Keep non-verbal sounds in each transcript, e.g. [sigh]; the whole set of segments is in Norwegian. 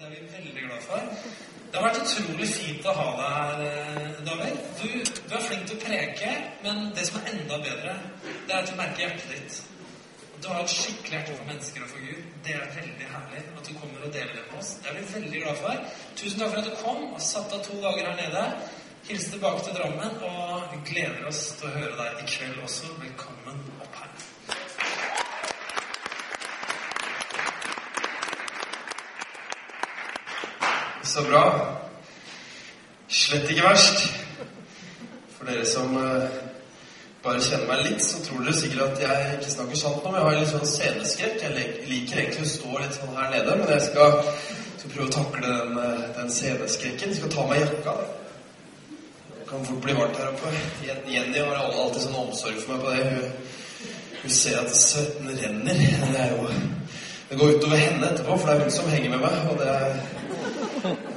Det er vi veldig glad for. Det har vært utrolig fint å ha deg her, eh, David. Du, du er flink til å preke, men det som er enda bedre, det er at du merker hjertet ditt. Du har et skikkelig hjerte for mennesker og for Gud. Det er veldig herlig at du kommer og deler det med oss. Det er vi veldig glad for. Tusen takk for at du kom og satt av to dager her nede. Hils tilbake til Drammen, og vi gleder oss til å høre deg i kveld også. Velkommen opp her. Så bra. Slett ikke verst. For dere som eh, bare kjenner meg litt, så tror dere sikkert at jeg ikke snakker sant nå. Jeg har litt sånn sceneskrekk. Jeg liker egentlig å stå litt sånn her nede, men jeg skal, skal prøve å takle den, eh, den sceneskrekken. Jeg skal ta meg jakka. Det kan fort bli varmt her oppe. Jenny har alltid sånn omsorg for meg på det. Hun, hun ser at svetten renner. Det er jo Det går utover henne etterpå, for det er hun som henger med meg. Og det er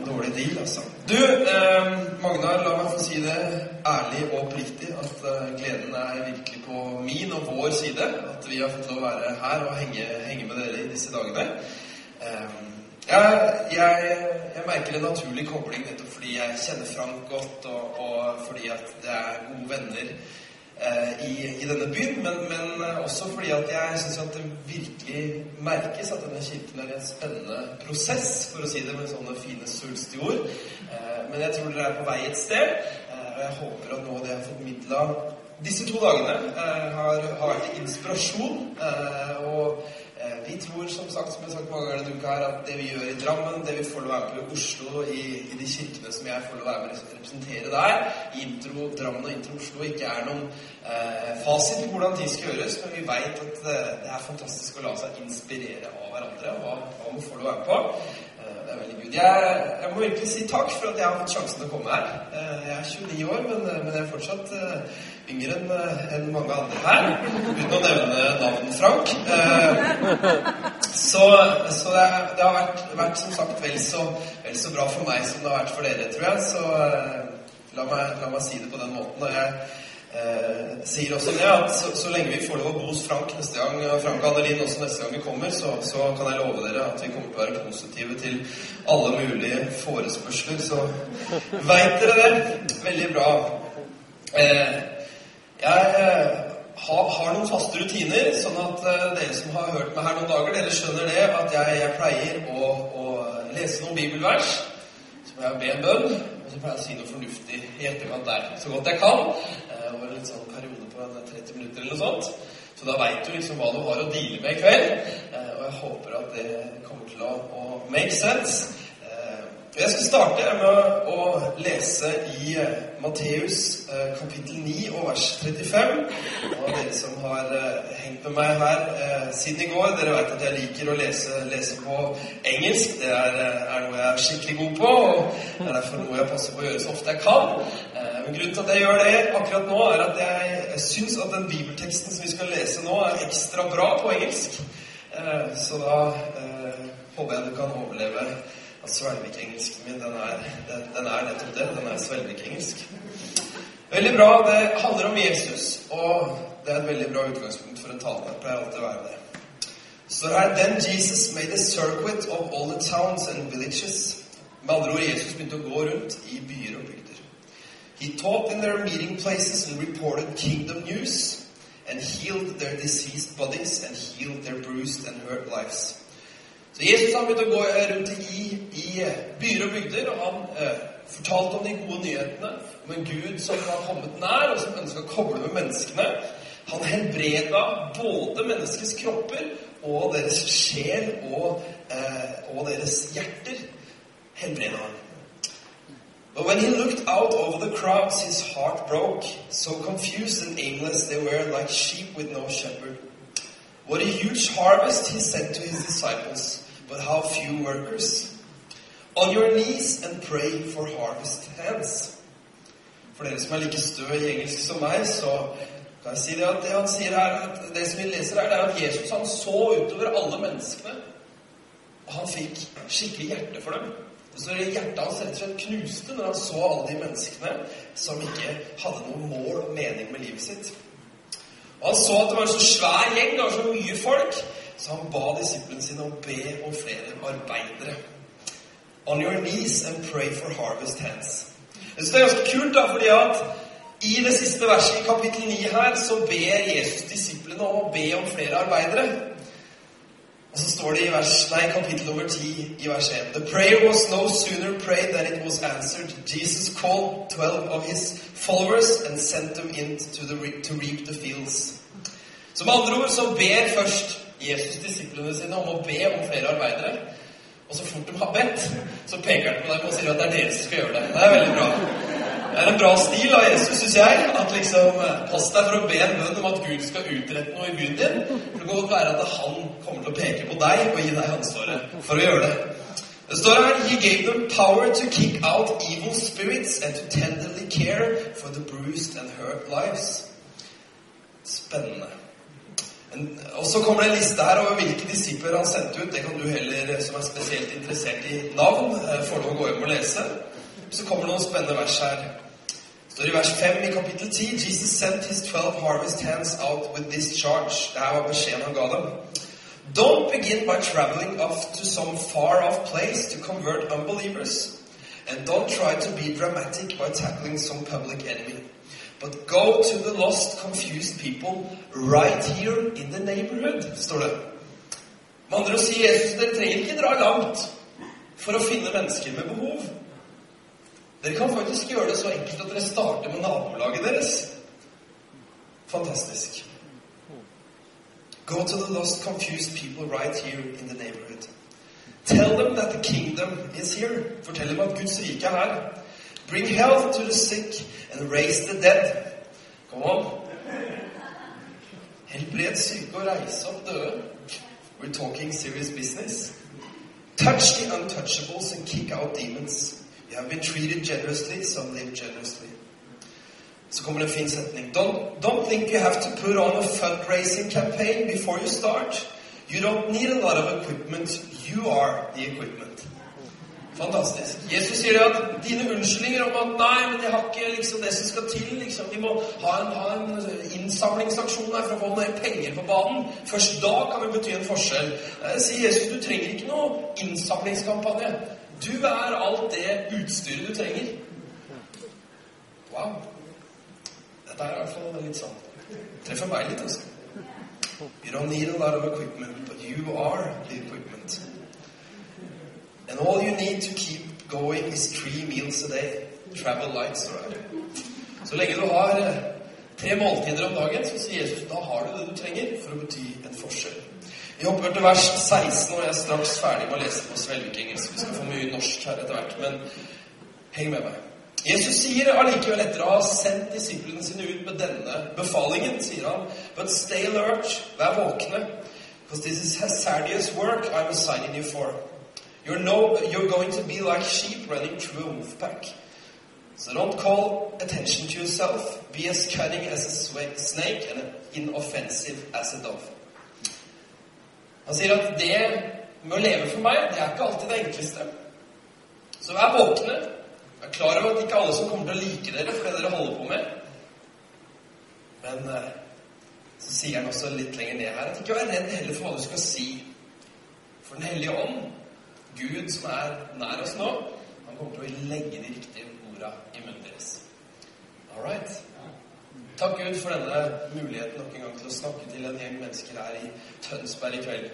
dårlig deal, altså. Du, eh, Magnar, la meg få si det ærlig og oppriktig at eh, gleden er virkelig på min og vår side. At vi har fått lov å være her og henge, henge med dere i disse dagene. Eh, jeg, jeg, jeg merker en naturlig kobling nettopp fordi jeg kjenner Frank godt, og, og fordi at det er gode venner i, i denne byen, men, men eh, også fordi at jeg syns at det virkelig merkes at denne kirken er en spennende prosess, for å si det med sånne fine, svulstige ord. Eh, men jeg tror dere er på vei et sted, eh, og jeg håper at nå det jeg har formidla disse to dagene, eh, har, har vært inspirasjon. eh, og eh, vi tror, som sagt, som jeg har sagt mange ganger denne uka her, at det vi gjør i Drammen, det vi får lov å være med i Oslo, i, i de kirkene som jeg får lov å være med å representere der, Intro Drammen og Intro Oslo, ikke er noen eh, fasit på hvordan ting skal gjøres, men vi veit at eh, det er fantastisk å la seg inspirere av hverandre, og hva, hva man får lov å være med på. Eh, er veldig Gud. Jeg, jeg må virkelig si takk for at jeg har fått sjansen til å komme her. Eh, Jeg er 29 år, men, men jeg er fortsatt eh, yngre enn en mange andre her. Uten å nevne navnet Frank. Eh, Så, så det, det har vært, vært som sagt vel så, vel så bra for meg som det har vært for dere, tror jeg. Så eh, la meg, la meg si det på den måten. Og jeg eh, sier også det at så, så lenge vi får lov å bo hos Frank neste gang, Frank Adeline også neste gang vi kommer, så, så kan jeg love dere at vi kommer til å være positive til alle mulige forespørsler. Så veit dere det. Veldig bra. Eh, jeg eh, har, har noen faste rutiner, sånn at eh, dere som har hørt meg her noen dager, dere skjønner det at jeg, jeg pleier å, å lese noen bibelvers. Så må jeg be en bønn, og så pleier jeg å si noe fornuftig i etterkant der. Så godt jeg kan. Eh, over en sånn periode på 30 minutter eller noe sånt. Så da veit du liksom hva du har å deale med i kveld. Eh, og jeg håper at det kommer til å, å make sense. Jeg skal starte med å lese i eh, Matteus eh, kapittel 9 og vers 35. Og dere som har eh, hengt med meg her siden i går, dere vet at jeg liker å lese, lese på engelsk. Det er, er noe jeg er skikkelig god på, og det er derfor noe jeg passer på å gjøre så ofte jeg kan. Men grunnen til at jeg gjør det akkurat nå, er at jeg, syns at den bibelteksten som vi skal lese nå, er ekstra bra på engelsk. Så da håper jeg du kan overleve at Svelvikengelsk min, den er, den, den er nettopp det. Den er svelvikengelsk. Veldig bra. Det handler om Jesus, og det er et veldig bra utgangspunkt for en tale. Det pleier alltid å være det. Så her, Then Jesus made a circuit of all the towns and villages. Med andre ord, Jesus begynte å gå rundt i byer og bygder. He taught in their meeting places and reported kingdom news, and healed their diseased bodies and healed their bruised and hurt lives. Så Jesus han begynte å gå eh, rundt i, i eh, byer og bygder, og han eh, fortalte om de gode nyhetene, om en Gud som var kommet nær, og som ønska å koble med menneskene. Han helbreda både menneskets kropper og deres sjel og, eh, og deres hjerter. Helbreda han. But when he looked out over the crowds, his heart broke. So confused and aimless they were, like sheep with no shepherd. What a huge harvest, he said to his disciples, but how few workers. On your knees and pray for harvest hands. For dere som er like stø i engelsk som meg, så kan jeg si det at det han sier her, at det som vi leser her, det er at Jesus han så utover alle menneskene, og han fikk skikkelig hjerte for dem. Står Hjertet hans rett og slett knuste når han så alle de menneskene som ikke hadde noe mål og mening med livet sitt. Og Han så at det var en så svær gjeng, det var så mye folk, så han ba disiplene sine å be om flere arbeidere. on your knees and pray for harvest hands. Jeg synes det er ganske kult, da, fordi at i det siste verset i kapittel 9 her, så ber Jesus disiplene om å be om flere arbeidere. Og så står det i vers, nei, kapittel over 10 i vers 1 The prayer was no sooner prayed than it was answered. Jesus called 12 of his followers and sent them in to, the, to reap the fields. Så med andre ord så ber først Jesus disiplene sine om å be om flere arbeidere. Og så fort de har bedt, så peker han på dem og sier at det er dere som skal gjøre det. Det er veldig bra. Det er en bra stil av Jesus, syns jeg. At liksom Pass deg for å be en bønn om at Gud skal utrette noe i byen din. For det kan godt være at han kommer til å peke på deg og gi deg ansvaret for å gjøre det. Det står her He gave them power to kick out evil spirits and to tenderly care for the bruised and hurt lives. Spennende. Og så kommer det en liste her over hvilke disipler han sendte ut. Det kan du heller, som er spesielt interessert i navn, få lov å gå hjem og lese. Så kommer det noen spennende vers her. Står i vers 5 i kapittel 10 Jesus sent his 12 harvest hands out with this charge. Det her var beskjeden han ga dem. Don't begin by traveling off to some far-off place to convert unbelievers. And don't try to be dramatic by tackling some public enemy. But go to the lost, confused people right here in the neighborhood, står det. Med andre ord sier Jesus dere trenger ikke dra langt for å finne mennesker med behov. Dere kan faktisk gjøre det så enkelt at dere starter med nabolaget deres. Fantastisk. Go to the lost, confused people right here in the neighborhood. Tell them that the kingdom is here. Fortell dem at Guds rike er her. Bring health to the sick and raise the dead. Come on. Helbred syke og reise opp døde. We're talking serious business. Touch the untouchables and kick out demons. You have been treated generously, so live generously. Så kommer det en fin setning. Don't, don't think you have to put on a fundraising campaign before you start. You don't need a lot of equipment. You are the equipment. Fantastisk. Jesus sier at dine unnskyldninger om at 'nei, men jeg har ikke liksom det som skal til' liksom, Vi må ha en, ha en innsamlingsaksjon her for å få mer penger på banen. Først da kan vi bety en forskjell. Eh, sier Jesus du trenger ikke noe innsamlingskampanje. Du er alt det utstyret du trenger. Wow. Dette er i hvert fall litt sånn Treffer meg litt, altså. You don't need a lot of equipment, but you are the equipment. And all you need to keep going is three meals a day. Travel light, står det. Så lenge du har eh, tre måltider om dagen, så sier Jesus da har du det du trenger for å bety en forskjell. Vi hopper til vers 16, og jeg er straks ferdig med å lese på svelgekengelsk. Vi skal få mye norsk her etter hvert, men heng med meg. Jesus sier allikevel, etter å ha sendt disiplene sine ut med denne befalingen, sier han But stay alert, vær våkne, because this is hazardous work I'm assigning you for. You're, no, you're going to be like sheep running through a wolf pack. So don't call attention to yourself. Be as cunning as a snake and inoffensive as a dove. Han sier at det med å leve for meg, det er ikke alltid det enkleste. Så vær våkne. Vær klar over at ikke alle som kommer til å like dere for det dere holder på med. Men eh, så sier han også litt lenger ned her at ikke vær redd heller for hva du skal si. For Den hellige ånd Gud som er nær oss nå, han kommer til å legge de riktige orda i munnen deres. All right. Takk Gud for denne muligheten nok en gang til å snakke til en gjeng mennesker her i Tønsberg i kveld.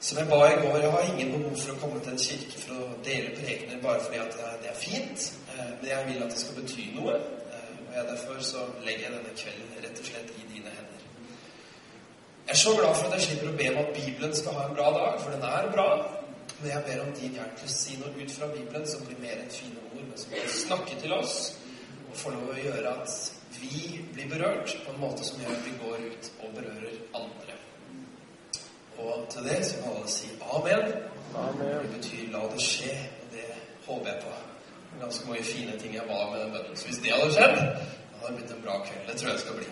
Som jeg ba i går, jeg har ingen behov for å komme til en kirke for å dele prekener bare fordi at det er fint. Eh, men jeg vil at det skal bety noe. Eh, og jeg derfor så legger jeg denne kvelden rett og slett i dine hender. Jeg er så glad for at jeg slipper å be om at Bibelen skal ha en bra dag, for den er bra. Men jeg ber om din hjelp til å si noe ut fra Bibelen som blir mer enn fine ord, men som kan snakke til oss og få lov å gjøre at vi blir berørt på en måte som gjør at vi går ut og berører andre. Og til det så må alle si amen. amen. Det betyr 'la det skje', og det håper jeg på. Det er ganske mange fine ting jeg var med den bønnen. Så hvis det hadde skjedd, da hadde det blitt en bra kveld. Det tror jeg det skal bli.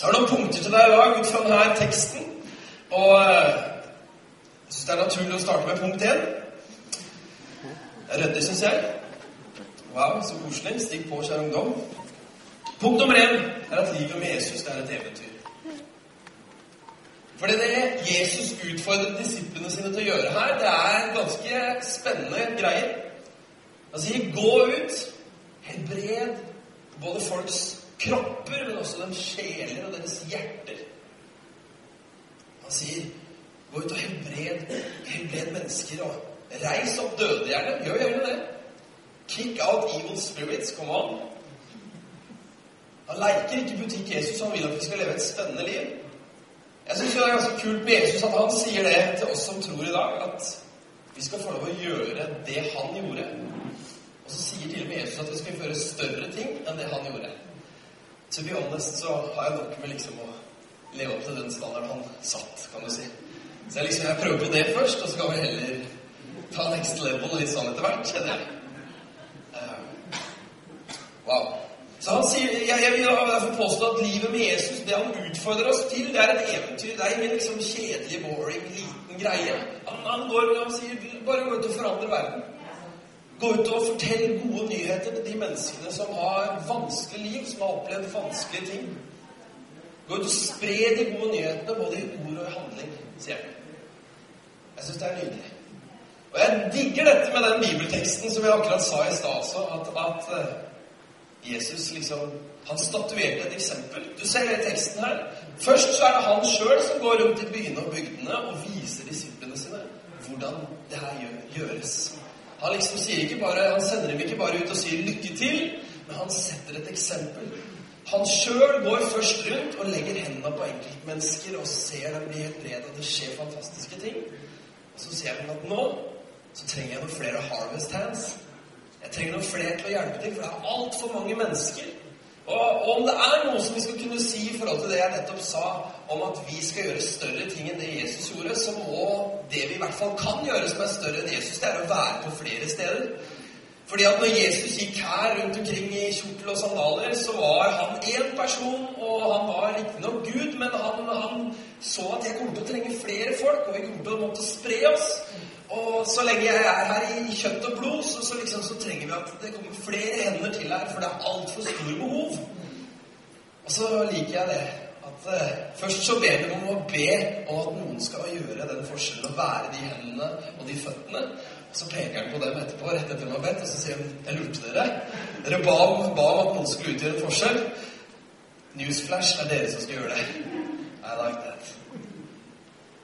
Jeg har noen punkter til deg i dag ut fra denne teksten. Og jeg syns det er naturlig å starte med punkt én. Det er ryddig, syns jeg. Wow, så koselig. Stikk på, kjære ungdom. Punkt nummer én er at livet med Jesus er et eventyr. For det Jesus utfordret disiplene sine til å gjøre her, det er ganske spennende greier. Han sier 'gå ut', helbred både folks kropper, men også deres sjeler og deres hjerter. Han sier 'gå ut og helbred, helbred mennesker', og 'reis opp døde gjerne'. Gjør gjerne det. Kick out evil spirits. Come on. Han leker ikke butikk Jesus, han vil at vi skal leve et spennende liv. Jeg syns det er ganske kult med Jesus at han sier det til oss som tror i dag, at vi skal få lov å gjøre det han gjorde. Og så sier til og med Jesus at vi skal gjøre større ting enn det han gjorde. To be honest så har jeg nok med liksom å leve opp til den standarden han satt, kan du si. Så jeg, liksom, jeg prøver på det først, og så kan vi heller ta next level litt sånn etter hvert, kjenner jeg. Um, wow. Så han sier, jeg, jeg vil derfor påstå at livet med Jesus, det han utfordrer oss til, det er et eventyr. Det er ingen liksom kjedelig, boring, liten greie. Han, han går og sier bare gå ut og forandre verden. Gå ut og fortell gode nyheter til de menneskene som har vanskelig liv, som har opplevd vanskelige ting. Gå ut og spre de gode nyhetene, både i ord og i handling, sier han. Jeg syns det er nydelig. Og jeg digger dette med den bibelteksten som jeg akkurat sa i stad også, at, at eh, Jesus liksom Han statuerte et eksempel. Du ser det i teksten her. Først så er det han sjøl som går rundt i byene og bygdene og viser disiplene sine hvordan det her gjøres. Han liksom sier ikke bare, han sender dem ikke bare ut og sier 'lykke til', men han setter et eksempel. Han sjøl går først rundt og legger hendene på enkeltmennesker og ser dem bli helbredet. Det skjer fantastiske ting. Og så ser han at nå så trenger jeg noen flere harvest hands. Jeg trenger noen flere til å hjelpe til, for det er altfor mange mennesker. Og, om det er noe som vi skal kunne si i forhold til det jeg nettopp sa om at vi skal gjøre større ting enn det Jesus gjorde, så må det vi i hvert fall kan gjøre som er større enn Jesus, det er å være på flere steder. Fordi at når Jesus gikk her rundt omkring i kjortel og sandaler, så var han én person, og han var riktignok Gud, men han, han, så at jeg kommer til å trenge flere folk, og vi kommer til å måtte spre oss. Og så lenge jeg er her i kjøtt og blod, så, så, liksom, så trenger vi at det kommer flere hender til her, for det er altfor store behov. Og så liker jeg det. At uh, Først så ber vi om å be om at noen skal gjøre den forskjellen, å være de hendene og de føttene. Og så peker han på dem etterpå, rett etter de har bedt, og så sier han Jeg lurte dere. Dere ba om, ba om at noen skulle utgjøre en forskjell. Newsflash, det er dere som skal gjøre det. I like that.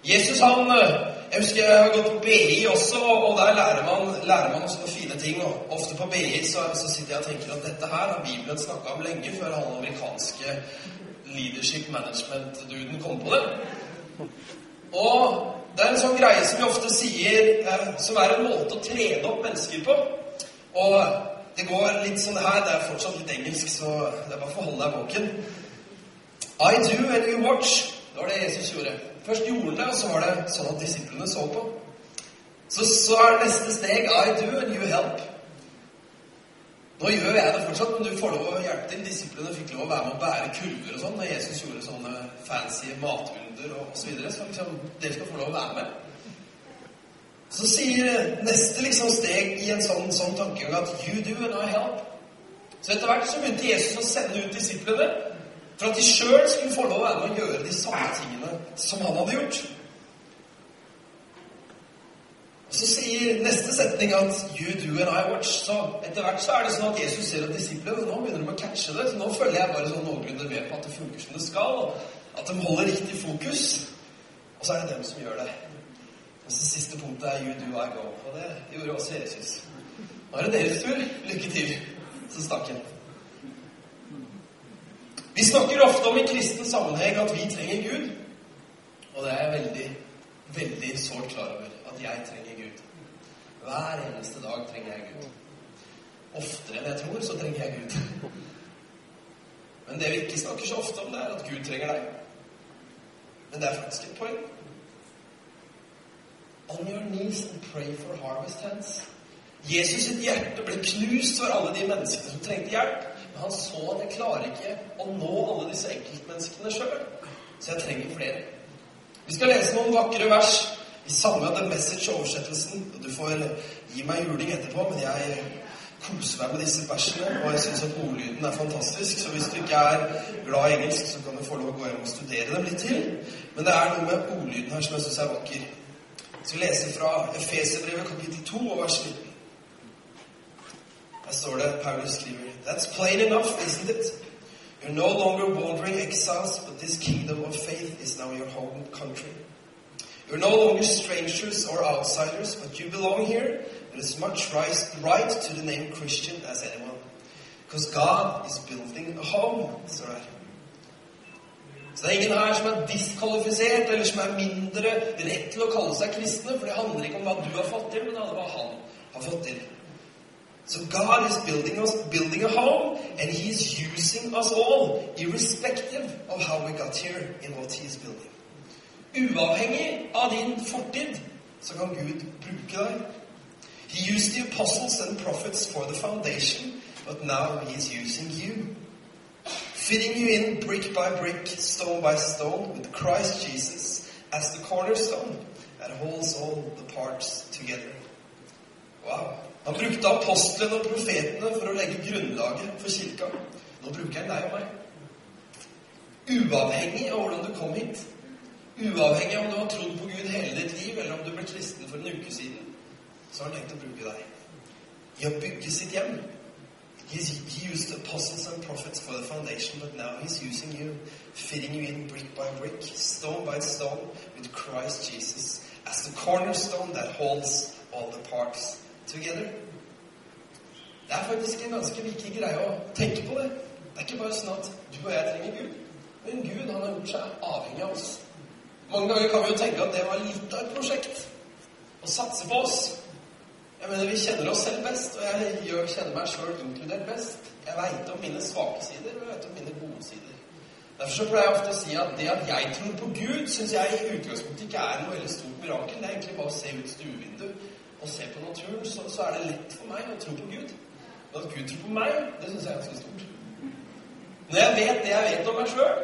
Jesus han uh, jeg husker jeg har gått på BI også, og der lærer man, lærer man også noen fine ting. og Ofte på BI så, så, sitter jeg og tenker at dette her har Bibelen snakka om lenge før han amerikanske leadership management-duden kom på det. Og det er en sånn greie som vi ofte sier, eh, som er en måte å trene opp mennesker på. Og det går litt sånn her Det er fortsatt litt engelsk, så det er bare for å holde deg våken. I do and you watch. Det var det Jesus gjorde. Først gjorde det, og så var det sånn at disiplene så på. Så, så er neste steg I do and you help. Nå gjør jeg det fortsatt, men du får lov å hjelpe til. Disiplene fikk lov å være med å bære kurver og sånn når Jesus gjorde sånne fancy matunder og osv. Så, videre, så liksom, dere skal få lov å være med. Så sier neste liksom steg i en sånn, sånn tankegang at you do and I help. Så etter hvert så begynte Jesus å sende ut disiplene for at de sjøl skulle få lov å være med å gjøre de samme tingene som han hadde gjort. Og Så sier neste setning at 'you do and I watch'. Så etter hvert så er det sånn at Jesus ser at disiplene nå begynner de å catche det. Så nå følger jeg bare sånn noenlunde med på at det funker som det skal. At de holder riktig fokus. Og så er det dem som gjør det. Og så siste punktet er 'you do, I go'. Og det gjorde også Jesus. Nå er det deres tur. Lykke til. Så stakk han. Vi snakker ofte om i kristen sammenheng at vi trenger Gud. Og det er jeg veldig, veldig sårt klar over. At jeg trenger Gud. Hver eneste dag trenger jeg Gud. Oftere enn jeg tror, så trenger jeg Gud. Men det vi ikke snakker så ofte om, det er at Gud trenger deg. Men det er faktisk et poeng. On your knees and pray for harvest hands. Jesus sitt hjerte ble knust for alle de menneskene som trengte hjelp. Men han så at jeg klarer ikke å nå alle disse enkeltmenneskene sjøl. Så jeg trenger flere. Vi skal lese noen vakre vers i samme The Message-oversettelsen. Du får gi meg juling etterpå, men jeg koser meg med disse versene. Og jeg syns at ordlyden er fantastisk. Så hvis du ikke er glad i engelsk, så kan du få lov å gå hjem og studere dem litt til. Men det er noe med ordlyden her som jeg syns er vakker. Så vi leser fra Efeserbrevet kapittel 2 og vers 19. Der står det Paulus skriver That's plain enough, isn't it? You're no longer wandering exiles, but this kingdom of faith is now your home country. You're no longer strangers or outsiders, but you belong here with as much right, to the name Christian as anyone. Because God is building a home, det her. Så det er ingen her som er diskvalifisert, eller som er mindre rett til å kalle seg kristne, for det handler ikke om hva du har fått til, men hva han har fått til. So God is building us, building a home, and He's using us all, irrespective of how we got here in what He's building. Uavhengig av din fortid, så kan Gud bruke deg. He used the apostles and prophets for the foundation, but now He's using you. Fitting you in brick by brick, stone by stone, with Christ Jesus as the cornerstone that holds all the parts together. Wow. Han brukte apostlene og profetene for å legge grunnlaget for kirka. Nå bruker han deg og meg. Uavhengig av hvordan du kom hit, uavhengig av om du har trodd på Gud hele ditt liv, eller om du ble kristen for en uke siden, så har han tenkt å bruke deg i å bygge sitt hjem. He's, he used apostles and prophets for the foundation, but now he's using you, fitting you in brick by brick, stone by stone, with Christ Jesus as the cornerstone that holds all the parts together. Det er faktisk en ganske viktig greie å tenke på det. Det er ikke bare sånn at du og jeg trenger Gud. Men Gud han har gjort seg avhengig av oss. Mange ganger kan vi jo tenke at det var litt av et prosjekt å satse på oss. Jeg mener, Vi kjenner oss selv best, og jeg kjenner meg sjøl inkludert best. Jeg veit om mine svake sider, og jeg vet om mine gode sider. Derfor så pleier jeg ofte å si at det at jeg tror på Gud, syns jeg i utgangspunktet ikke er noe veldig stort mirakel. Det er egentlig bare å se ut stuevinduet og se på naturen, så, så, er det lett for meg å tro på Gud. Men at Gud tror på meg, det syns jeg er ganske stort. Når jeg vet det jeg vet om meg sjøl,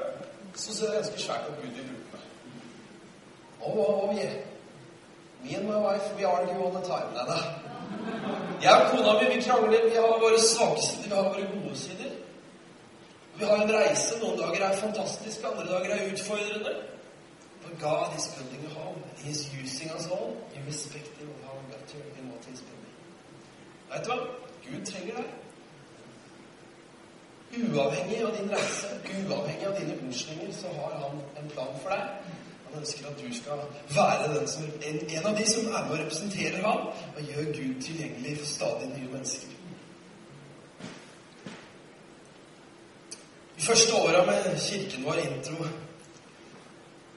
så syns jeg ganske svært at Gud vil bruke meg. Hva var vi? Me and my wife, we argue all the time. Nei da. Jeg og kona mi vi krangler. Vi har våre svake sider, vi har våre gode sider. Vi har en reise. Noen dager er fantastiske, andre dager er utfordrende. But God is building a home. He's using us all, irrespective of how i He's building. Vet du hva? Gud trenger deg. Uavhengig av din reise, uavhengig av dine unnskyldninger, så har han en plan for deg. Han ønsker at du skal være som, en, en av de som er med og representerer ham, og gjør Gud tilgjengelig for stadig nye mennesker. De første åra med kirken vår, intro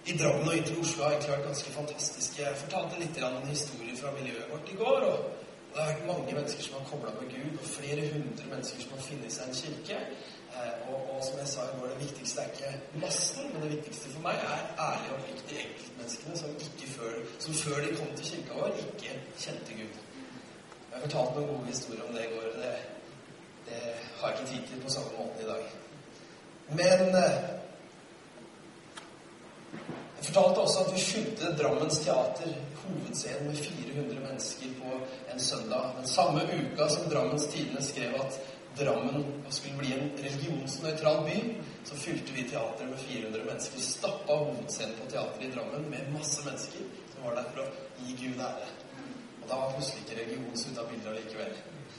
i Drammen og intro Oslo, har egentlig vært ganske fantastiske. Jeg fortalte litt om en historie fra miljøet vårt i går. og det har vært mange mennesker som har kobla med Gud, og flere hundre mennesker som har funnet seg en kirke. Eh, og, og, som jeg sa i går, det viktigste er ikke massen, men det viktigste for meg er ærlige og oppriktige enkeltmenneskene som, før, som før de kom til kirka vår, ikke kjente Gud. Jeg har fortalt noen gode historier om det i går. og det, det har jeg ikke tid til på samme måte i dag. Men eh, jeg fortalte også at vi fylte Drammens teater, hovedscenen, med 400 mennesker på en søndag. Den samme uka som Drammens Tidende skrev at Drammen skulle bli en religionsnøytral by, så fylte vi teateret med 400 mennesker. Stappa hovedscenen på teateret i Drammen med masse mennesker som var der for å gi Gud ære. Og da var plutselig ikke religion så ute av bildet likevel.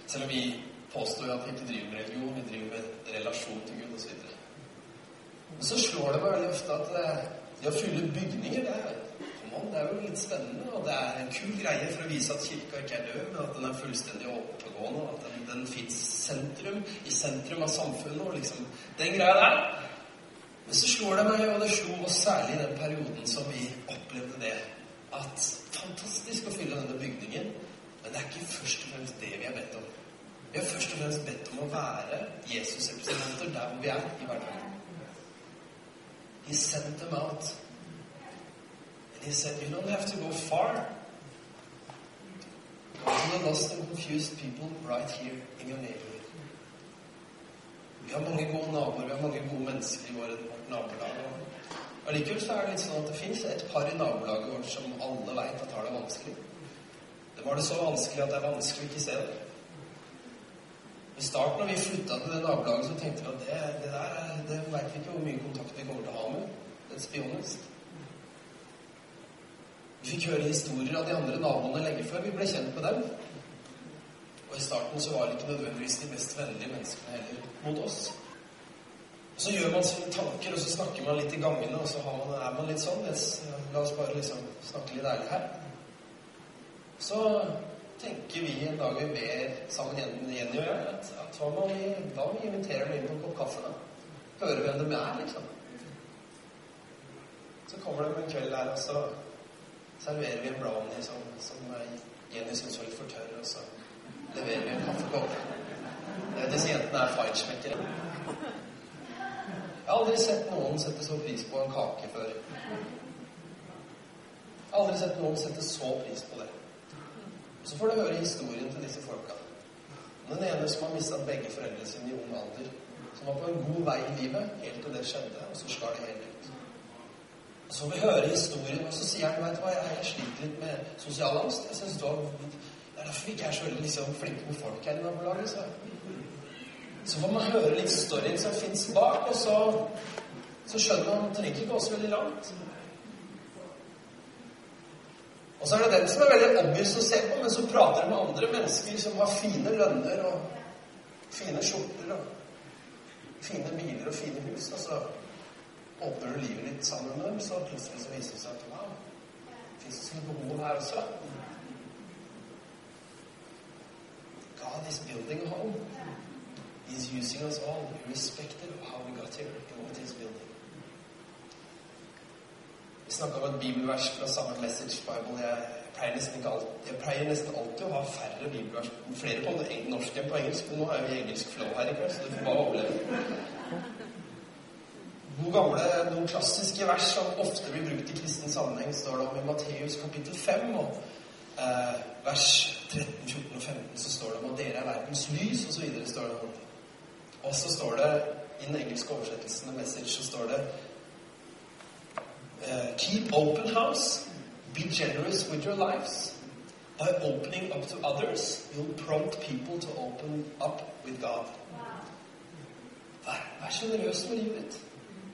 Selv om vi påstår at vi ikke driver med religion, vi driver med relasjon til Gud osv. Men så slår det meg veldig ofte at eh, det å fylle bygninger, det er, det er jo litt spennende. Og det er en kul greie for å vise at kirka ikke er død, men at den er fullstendig oppegående. At den, den fins sentrum, i sentrum av samfunnet. og liksom Den greia der. Men så slår det meg, og det slo oss særlig i den perioden som vi opplevde det, at fantastisk å fylle denne bygningen, men det er ikke først og fremst det vi har bedt om. Vi har først og fremst bedt om å være Jesus-representanter der hvor vi er i hverdagen. He sent them out. And he said, You don't have to go far. Go the lost and confused people right here in your neighborhood. Vi har mange gode naboer, vi har mange gode mennesker i vårt nabolag. Og Allikevel så er det litt sånn at det fins et par i nabolaget vårt som alle veit at har det vanskelig. Det var det så vanskelig at det er vanskelig å ikke se det. I starten når vi flytta til det nabolaget, så tenkte vi at det, det der det veit vi ikke hvor mye kontakt vi kommer til å ha. Let's be honest. Vi fikk høre historier av de andre naboene lenge før vi ble kjent med dem. Og i starten så var det ikke nødvendigvis de mest vennlige menneskene heller mot oss. Og Så gjør man sine tanker, og så snakker man litt i gangene, og så man, er man litt sånn La oss bare liksom snakke litt ærlig her. Så tenker vi en dag vi ber sammen Jenny og jeg, at, at hva vi, da vi inviterer dem inn på en kopp kaffe? da? Høre hvem de er, liksom. Så kommer de en kveld her, og så serverer vi en brownie som, som Jenny syns var litt for tørr, og så leverer vi en kaffekopp. Disse jentene er feinschmeckere. Jeg har aldri sett noen sette så pris på en kake før. Jeg har aldri sett noen sette så pris på det. Så får du høre historien til disse folka. Den ene som har mista begge foreldrene sine i ung alder. Som var på en god vei i livet helt til det skjedde, og så skar det helt ut. Så vi høre historien, og så sier han vet du hva, jeg sliter litt med sosial angst. Jeg synes det, var, det er derfor vi ikke er så liksom, flinke med folk her i nabolaget. Så. så får man høre litt storyen som fins bak, og så, så skjønner man at man trenger ikke gå så veldig langt. Og så er det den som er veldig obvious å se på, men som prater med andre mennesker som har fine lønner og fine skjorter og fine biler og fine hus. Altså, åpner du livet ditt sammen med dem, så plutselig så viser det seg at wow, fins det noe behov her også? God is building a home. He's using us all, irrespective of how we got here, in what he's building. Vi snakka om et bibelvers fra samme Message Bible. Jeg pleier nesten, ikke alltid, jeg pleier nesten alltid å ha færre bibelvers, flere på norsk enn på engelsk. Men nå er vi i engelsk flow her i kveld, så du får bare overleve noen gamle, noen klassiske vers som ofte blir brukt i kristen sammenheng, står det om i Matteus kapittel 5. Og eh, vers 13, 14 og 15 så står det om at dere er verdens lys, og så videre står det om Og så står det i den engelske oversettelsen av Message så står det eh, Keep open house. Be generous with your lives. By opening up to others, you'll prompt people to open up with God. Vær, vær sjenerøs med livet ditt.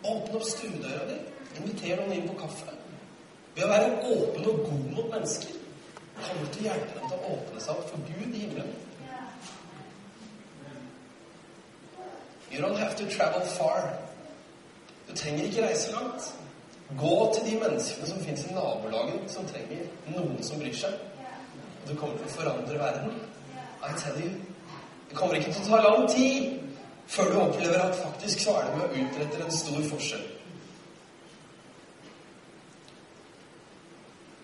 Åpne opp stuedøra di. Inviter noen inn på kaffe. Ved å være åpen og god mot mennesker kommer du til å hjelpe dem til å åpne seg opp for Gud i himmelen. You don't have to travel far. Du trenger ikke reise langt. Gå til de menneskene som fins i nabolaget, som trenger noen som bryr seg. Og du kommer til å forandre verden. I tell you. Det kommer ikke til å ta lang tid før du opplever at faktisk så er det med å utrette en stor forskjell.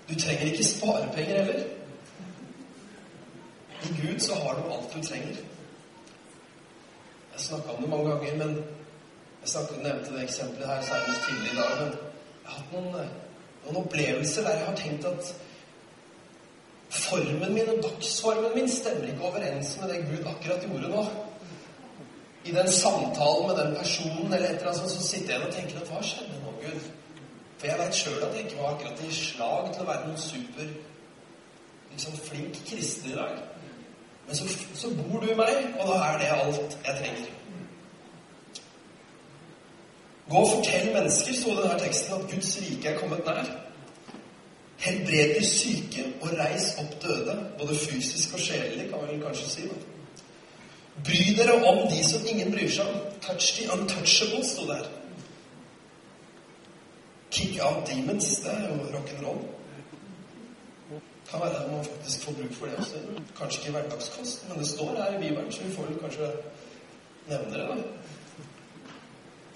Du trenger ikke sparepenger heller. I Gud så har du alt du trenger. Jeg snakka om det mange ganger, men jeg snakket, nevnte det eksempelet her senest tidlig i dag. Men jeg har hatt noen, noen opplevelser der jeg har tenkt at formen min og dagsformen min stemmer ikke overens med det Gud akkurat gjorde nå i den samtalen med den personen eller et eller annet, så sitter jeg og tenker at hva skjedde nå, Gud? For jeg veit sjøl at jeg ikke var akkurat i slag til å være noen super liksom flink kristen i dag. Men så, så bor du i meg, og da er det alt jeg trenger. Gå og fortell mennesker, sto det i denne teksten, at Guds rike er kommet nær. Helbred de syke og reis opp døde, både fysisk og sjelelig, kan vi kanskje si. Da. Bry dere om de som ingen bryr seg om. Touch the untouchable, sto der. Kick out demons. Det er jo rock'n'roll. Kan være at man faktisk får bruk for det også. Kanskje ikke i hverdagskost, men det står her i Bibelen, så vi får kanskje nevne det. da.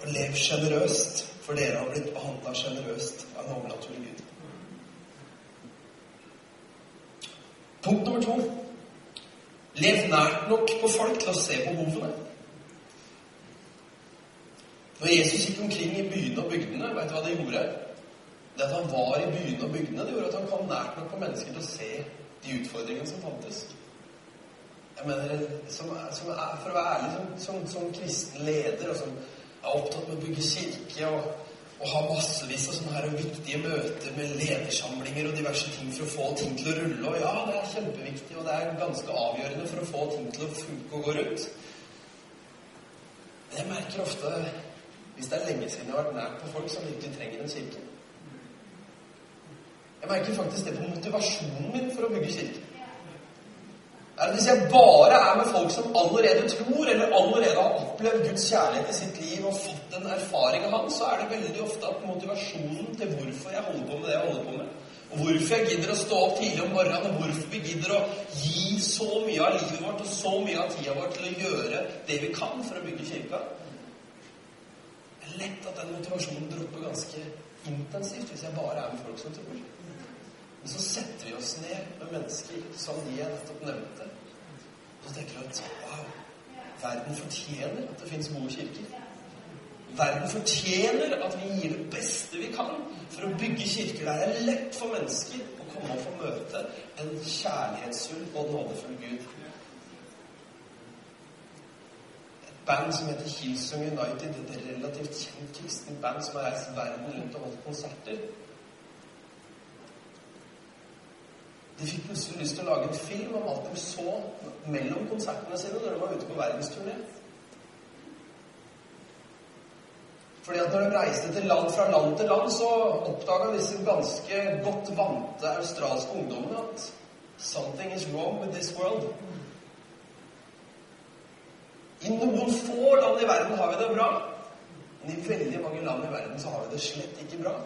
Og lev sjenerøst, for dere har blitt behandla sjenerøst av en overnaturlig Gud. Punkt nummer to Lev nært nok på folk til å se behovene. Når Jesus gikk omkring i byene og bygdene, vet du hva det gjorde? Det at han var i byene og bygdene, det gjorde at han kom nært nok på mennesker til å se de utfordringene som fantes. Jeg mener, som, som er, For å være ærlig, som, som, som kristen leder og som er opptatt med å bygge kirke og og ha massevis av sånne her viktige møter med ledersamlinger og diverse ting for å få ting til å rulle. Og ja, det er kjempeviktig, og det er ganske avgjørende for å få ting til å funke og gå rundt. Men jeg merker ofte, hvis det er lenge siden jeg har vært nær på folk som virkelig trenger en kirke Jeg merker faktisk det på motivasjonen min for å bygge kirke. Er at Hvis jeg bare er med folk som allerede tror, eller allerede har opplevd Guds kjærlighet i sitt liv og fått en erfaring av ham, så er det veldig ofte at motivasjonen til hvorfor jeg holder på med det jeg holder på med, og hvorfor jeg gidder å stå opp tidlig om morgenen, og hvorfor vi gidder å gi så mye av livet vårt og så mye av tida vår til å gjøre det vi kan for å bygge kirka Det er lett at den motivasjonen dropper ganske intensivt hvis jeg bare er med folk som tror. Men så setter vi oss ned med mennesker som de jeg nettopp nevnte, og tenker at wow, verden fortjener at det fins gode kirker. Verden fortjener at vi gir det beste vi kan for å bygge kirker der det er lett for mennesker å komme og få møte en kjærlighetsfull og nådefull Gud. Et band som heter Hillsong United, et relativt kjent kristent band som har reist verden rundt og holdt konserter, De fikk plutselig lyst til å lage en film om alt de så mellom konsertene sine når de var ute på verdensturné. Fordi at når de reiste til land fra land til land, så oppdaga disse ganske godt vante australske ungdommene at something is wrong with this world. I noen få land i verden har vi det bra, men i veldig mange land i verden så har vi det slett ikke bra.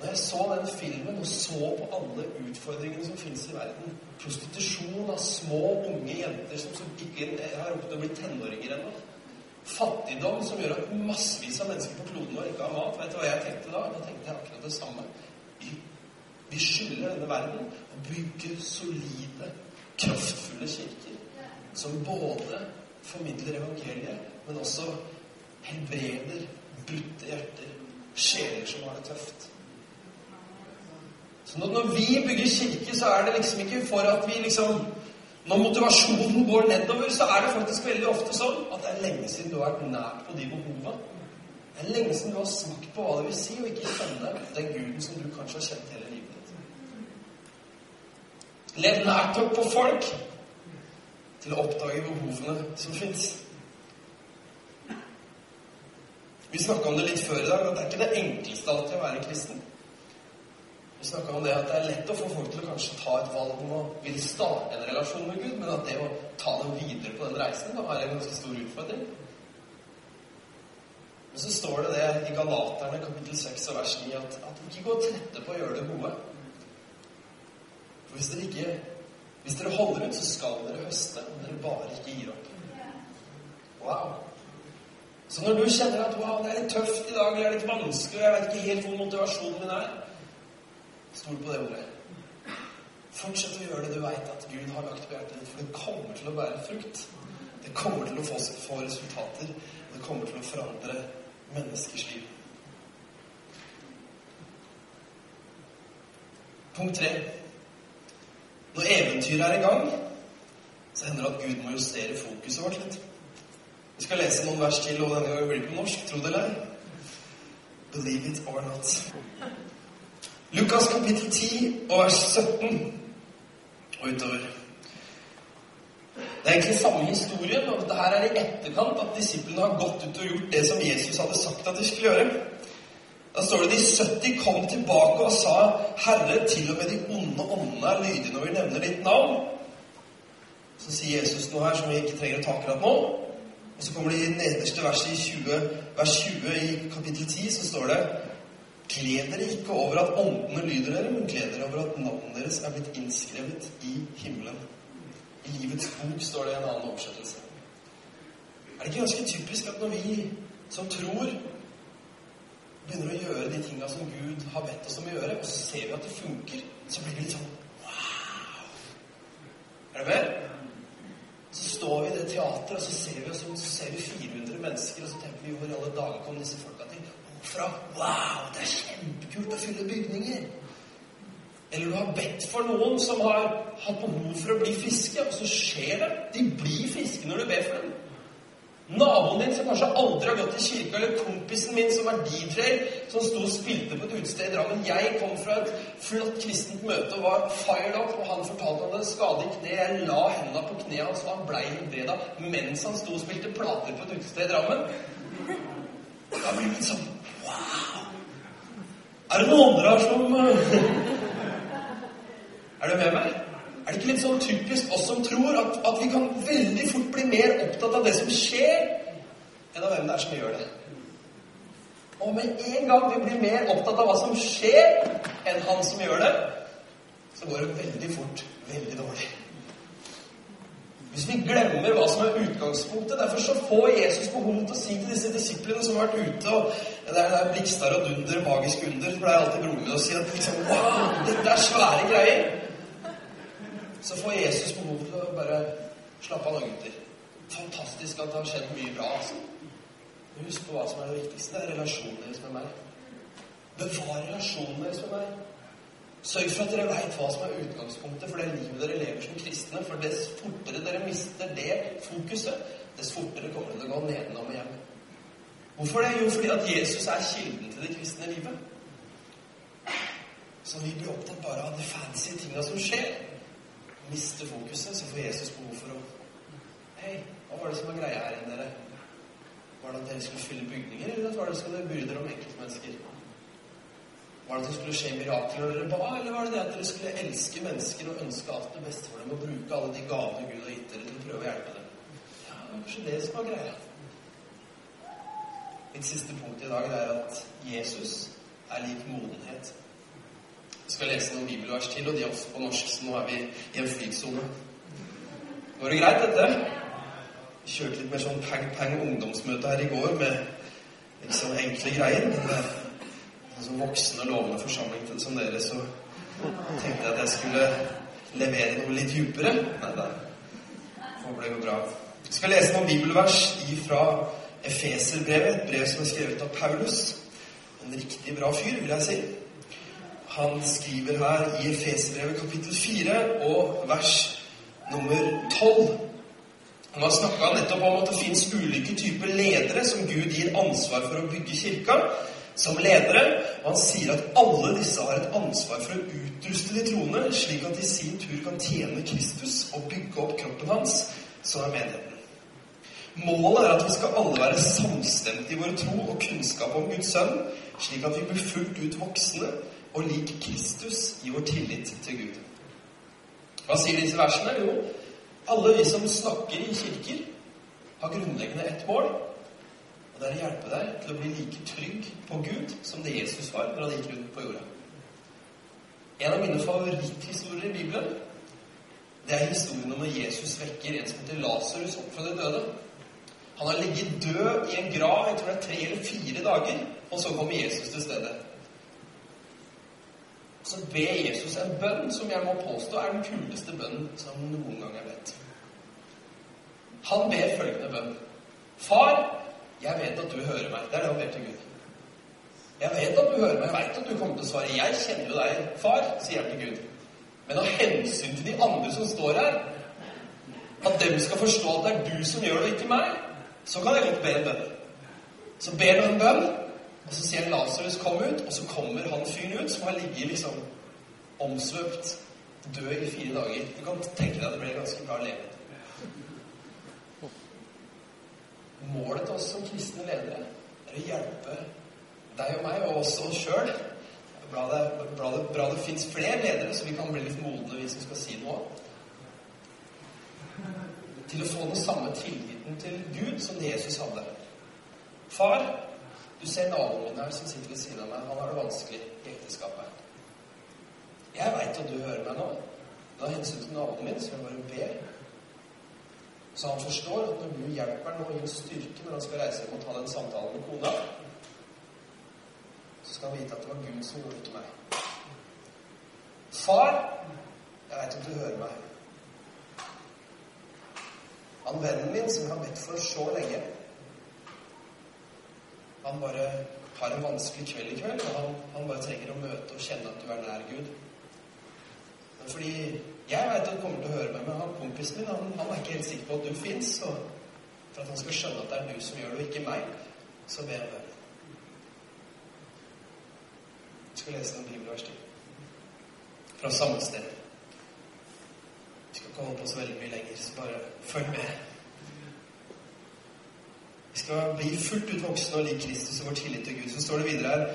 Når jeg så den filmen og så på alle utfordringene som finnes i verden Prostitusjon av små, unge jenter som ikke har rukket å bli tenåringer ennå. Fattigdom som gjør at massevis av mennesker på kloden vår ikke har mat. Vet du hva jeg tenkte da? Da tenkte jeg akkurat det samme. Vi, vi skylder denne verden å bygge solide, kraftfulle kirker som både formidler evangeliet, men også helbreder brutte hjerter, sjeler som har det tøft. Så når vi bygger kirke, så er det liksom ikke for at vi liksom Når motivasjonen går nedover, så er det faktisk veldig ofte sånn at det er lenge siden du har vært nært på de behovene. Det er lenge siden du har smakt på hva det vil si å ikke kjenne den guden som du kanskje har kjent hele livet ditt. Lev nært nok på folk til å oppdage behovene som fins. Vi snakka om det litt før i dag, at det er ikke det enkleste alltid å være kristen. Snakka om det at det er lett å få folk til å kanskje ta et valg om å ville starte en relasjon med Gud, men at det å ta dem videre på den reisen da er en ganske stor utfordring. Men så står det det i Galaterne kapittel 6 og vers 9 at, at ikke gå trette på å gjøre det gode. For hvis dere ikke hvis dere holder ut, så skal dere høste, om dere bare ikke gir opp. Wow. Så når du kjenner at wow, det er litt tøft i dag, eller det er litt vanskelig, og jeg vet ikke helt hvor motivasjonen min er, Stol på det ordet. Fortsett å gjøre det du veit at Gud har lagt på hjertet ditt, for det kommer til å bære frukt. Det kommer til å få, få resultater. Det kommer til å forandre menneskers liv. Punkt tre. Når eventyret er i gang, så hender det at Gud må justere fokuset vårt litt. Vi skal lese noen vers til, og denne gangen blir det på norsk. Tro det eller ei. Believe it or not. Lukas kapittel 10 og vers 17 og utover. Det er egentlig samme historien, og dette her er i etterkant at disiplene har gått ut og gjort det som Jesus hadde sagt at de skulle gjøre. Da står det de 70 kom tilbake og sa, 'Herre, til og med de onde åndene er lydige når vi nevner ditt navn.' Så sier Jesus noe her som vi ikke trenger å ta akkurat nå. Og så kommer det i nederste verset i 20, vers 20 i kapittel 10, så står det Gled dere ikke over at åndene lyder dere, men gled dere over at navnet deres er blitt innskrevet i himmelen. I livets bok står det en annen oversettelse. Er det ikke ganske typisk at når vi som tror, begynner å gjøre de tinga som Gud har bedt oss om å gjøre, og så ser vi at det funker, så blir det litt sånn wow! Er det med? Så står vi i det teatret, og så ser vi, så ser vi 400 mennesker, og så tenker vi hvor i alle dager kom disse folka til? Fra Wow, det er kjempekult å fylle bygninger. Eller du har bedt for noen som har hatt behov for å bli friske, og så skjer det. De blir friske når du ber for dem. Naboen din som kanskje aldri har gått i kirka, eller kompisen min som er DJ, som sto og spilte på et utested i Drammen. Jeg kom fra et flott kristent møte og var fired up, og han fortalte om en skade i kneet. Jeg la hendene på kneet hans, og han blei helbreda mens han sto og spilte plater på et utested i Drammen. Da blir det sånn! Er det noen andre her som eh, Er du med meg? Er det ikke litt sånn typisk oss som tror at, at vi kan veldig fort bli mer opptatt av det som skjer, enn av hvem det er som gjør det? Og med en gang vi blir mer opptatt av hva som skjer, enn han som gjør det, så går det veldig fort veldig dårlig. Hvis vi glemmer hva som er utgangspunktet Derfor så får Jesus behov til å si til disse disiplene som har vært ute og Det er, det er blikstar og dunder, magisk under. Det pleier alltid broren min å si at liksom, wow, dette er svære greier. Så får Jesus behov til å bare slappe av nå, gutter. Fantastisk at det har skjedd mye bra. altså. Husk på hva som er det viktigste. Det er relasjonen deres med meg. Bevar relasjonen deres med meg. Sørg for at dere veit hva som er utgangspunktet for det livet dere lever som kristne. For dess fortere dere mister det fokuset, dess fortere kommer det til å gå nedenom og hjem. Hvorfor det? Jo, fordi at Jesus er kilden til det kristne livet. Så vi blir opptatt bare av de fancy tinga som skjer. Mister fokuset, så får Jesus behov for å Hei, hva var det som var greia her inne, dere? Var det at dere skulle fylle bygninger, eller var det at dere bry dere om enkeltmennesker? Var det at det skulle skje mirakler dere ba, eller var det det at dere skulle elske mennesker og ønske alt det beste for dem og bruke alle de gavene Gud har gitt dere, til å prøve å hjelpe dem? Ja, det var kanskje det som var greia. Mitt siste punkt i dag er at Jesus er lik modenhet. Jeg skal lese noen bibelvers til, og de er også på norsk, så nå er vi i en flytsone. Går det greit, dette? Vi kjørte litt mer sånn pang-pang ungdomsmøte her i går med litt sånn enkle greier. men som voksen og lovende forsamling som dere, så tenkte jeg at jeg skulle levere noe litt dypere. Nei nei. Håper det går bra. Jeg skal lese noen bibelvers fra Efeserbrevet, et brev som er skrevet av Paulus. En riktig bra fyr, vil jeg si. Han skriver her i Efeserbrevet kapittel 4 og vers nummer 12. Han har snakka nettopp om at det fins ulike typer ledere som Gud gir ansvar for å bygge kirka som ledere. Og han sier at alle disse har et ansvar for å utruste de troende, slik at de i sin tur kan tjene Kristus og bygge opp kroppen hans, som er menigheten. Målet er at vi skal alle være samstemte i vår tro og kunnskap om Guds sønn, slik at vi blir fullt ut voksne og lik Kristus i vår tillit til Gud. Hva sier disse versene? Jo, alle vi som snakker i kirker, har grunnleggende ett mål, og det er å hjelpe deg til å bli like trygg på Gud som det Jesus var når han gikk rundt på jorda. En av mine favoritthistorier i Bibelen det er historien om når Jesus vekker en som heter Lasarus opp fra de døde. Han har ligget død i en grav jeg tror det er tre eller fire dager, og så kommer Jesus til stedet. Så ber Jesus en bønn som jeg må påstå er den kuleste bønnen som noen gang er bedt. Han ber følgende bønn. Far, jeg vet at du hører meg. Det er det han ber til Gud. Jeg vet at du hører meg. Jeg vet at du kommer til å svare. Jeg kjenner jo deg, far, sier han til Gud. Men av hensyn til de andre som står her, at dem skal forstå at det er du som gjør det, ikke meg, så kan jeg godt be en bønn. Så ber du en bønn, og så sier Lasarus 'kom ut', og så kommer han fyren ut som har ligget liksom omsvøpt, død i fire dager. Du kan tenke deg at det ble ganske bra levende. Målet til oss som kristne ledere er å hjelpe deg og meg, og også oss sjøl. Bra det, bra det, bra det fins flere ledere, så vi kan bli litt modne, vi som skal si noe. Til å få den samme tilliten til Gud som Jesus hadde. Far, du ser naboen her som sitter ved siden av meg. Han har det vanskelig i ekteskapet. Jeg veit at du hører meg nå. Da hensyn til naboen min, så jeg bare ber så han forstår at når Gud hjelper ham og gir styrke når han skal reise hjem og ta den samtalen med kona, så skal han vite at det var Gud som gjorde det, ikke meg. Far, jeg veit at du hører meg. Han vennen min som jeg har bedt for så lenge, han bare har en vanskelig kveld i kveld, og han, han bare trenger å møte og kjenne at du er nær Gud. Fordi jeg veit du kommer til å høre meg, men han kompisen min han, han er ikke helt sikker på at du fins. Og for at han skal skjønne at det er du som gjør det, og ikke meg, så ber jeg bønn. Jeg skal lese noen bibelvers til. Fra samme sted. Vi skal ikke holde på så veldig mye lenger, så bare følg med. Vi skal bli fullt ut voksne og like Kristus og vår tillit til Gud. Så står det videre her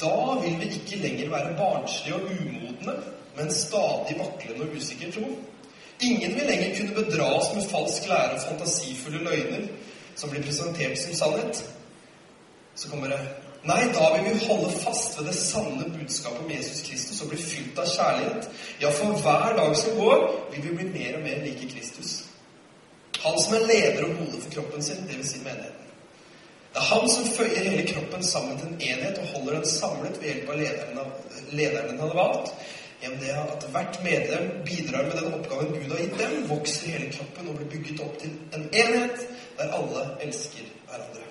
Da vil vi ikke lenger være barnslige og umodne, men stadig vaklende og usikker tro. Ingen vil lenger kunne bedra oss med falsk lære og fantasifulle løgner som blir presentert som sannhet. Så kommer det Nei, da vil vi holde fast ved det sanne budskapet om Jesus Kristus og bli fylt av kjærlighet. Ja, for hver dag som går, vil vi bli mer og mer like Kristus. Han som er leder og hode for kroppen sin, dvs. Si menigheten. Det er han som føyer hele kroppen sammen til en enhet og holder den samlet ved hjelp av lederen, lederen den hadde valgt. Det at hvert medlem bidrar med den oppgaven Gud har gitt dem, vokser hele kroppen og blir bygget opp til en enhet der alle elsker hverandre.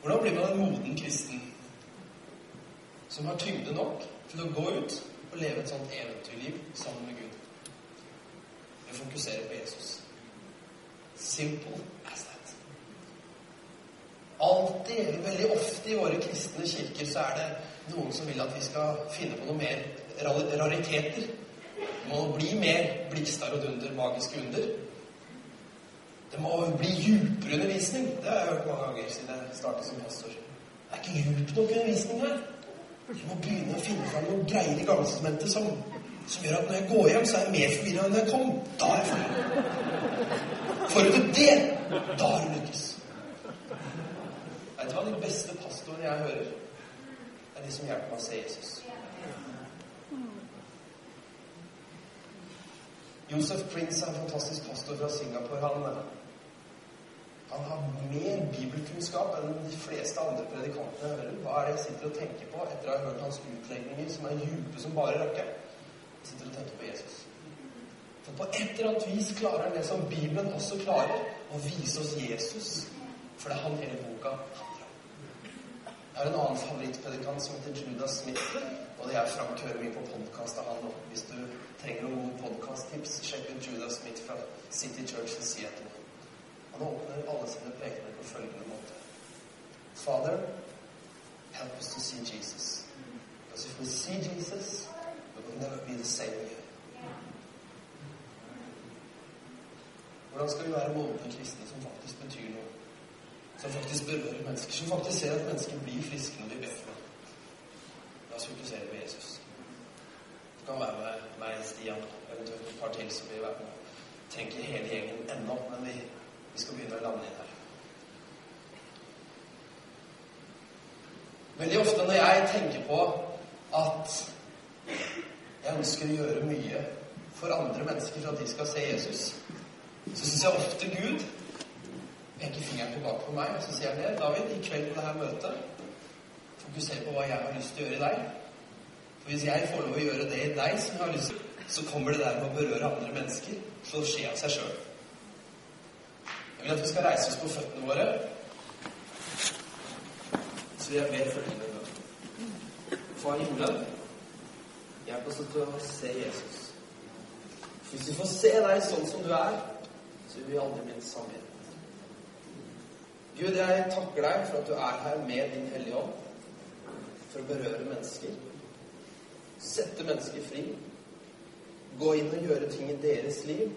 Hvordan blir man en moden kristen som har tyngde nok til å gå ut og leve et sånt eventyrliv sammen med Gud? Vi fokuserer på Jesus. Simple as. Alltid, eller veldig ofte i våre kristne kirker, så er det noen som vil at vi skal finne på noe mer rariteter. Det må bli mer blikkstar og Dunder, magiske under. Det må bli djupere undervisning. Det har jeg hørt mange ganger siden jeg startet som pastor. Det er ikke djup nok undervisning her. Vi må begynne å finne fram noen greier i Gammeltestamentet som, som gjør at når jeg går hjem, så er jeg mer forvirra enn jeg kom. Da er jeg forvirra. Får du til det, da har du lykkes. Vet du hva? De pastorene jeg hører, er de som hjelper meg å se Jesus. Josef Prince er en fantastisk pastor fra Singapore. Han, han har mer bibelkunnskap enn de fleste andre predikantene jeg hører. Hva er det jeg sitter og tenker på etter å ha hørt hans utlegninger, som er dype som bare røkke? Jeg sitter og tenker på Jesus. For på et eller annet vis klarer han det som Bibelen også klarer, å vise oss Jesus. For det er han hele boka. Jeg har en annen favorittpredikant som heter Judas Smith. Og det er Frank hører mye på podkast av han. Hvis du trenger noen podkast-tips, sjekk ut Judas Smith fra City Church i Seattle. Han åpner alle sine prekener på følgende måte. Father, help us to see Jesus. Because if we see Jesus, we will never be the same again. Hvordan skal vi være modne kristne som faktisk betyr noe? Som faktisk berører mennesker? Som faktisk ser at mennesker blir friske når vi ber for dem? La oss fokusere på Jesus. Det kan være med meg, Stian, eventuelt et par til som vil være med. Tenker hele gjengen ennå, men vi, vi skal begynne å lande inn her. Veldig ofte når jeg tenker på at jeg ønsker å gjøre mye for andre mennesker for at de skal se Jesus, så syns jeg ofte Gud peker fingeren tilbake på meg, og så sier han det. David, i kveld på dette møtet, fokuser på hva jeg har lyst til å gjøre i deg. For hvis jeg får lov å gjøre det i deg som jeg har lyst til, så kommer det der med å berøre andre mennesker til å skje av seg sjøl. Jeg vil at vi skal reise oss på føttene våre. Så jeg ber følgende Far i himmelen, hjelp oss til å se Jesus. Hvis vi får se deg sånn som du er, så vil vi aldri bli en sammenheng. Gud, jeg takker deg for at du er her med din Hellige Ånd for å berøre mennesker. Sette mennesker fri. Gå inn og gjøre ting i deres liv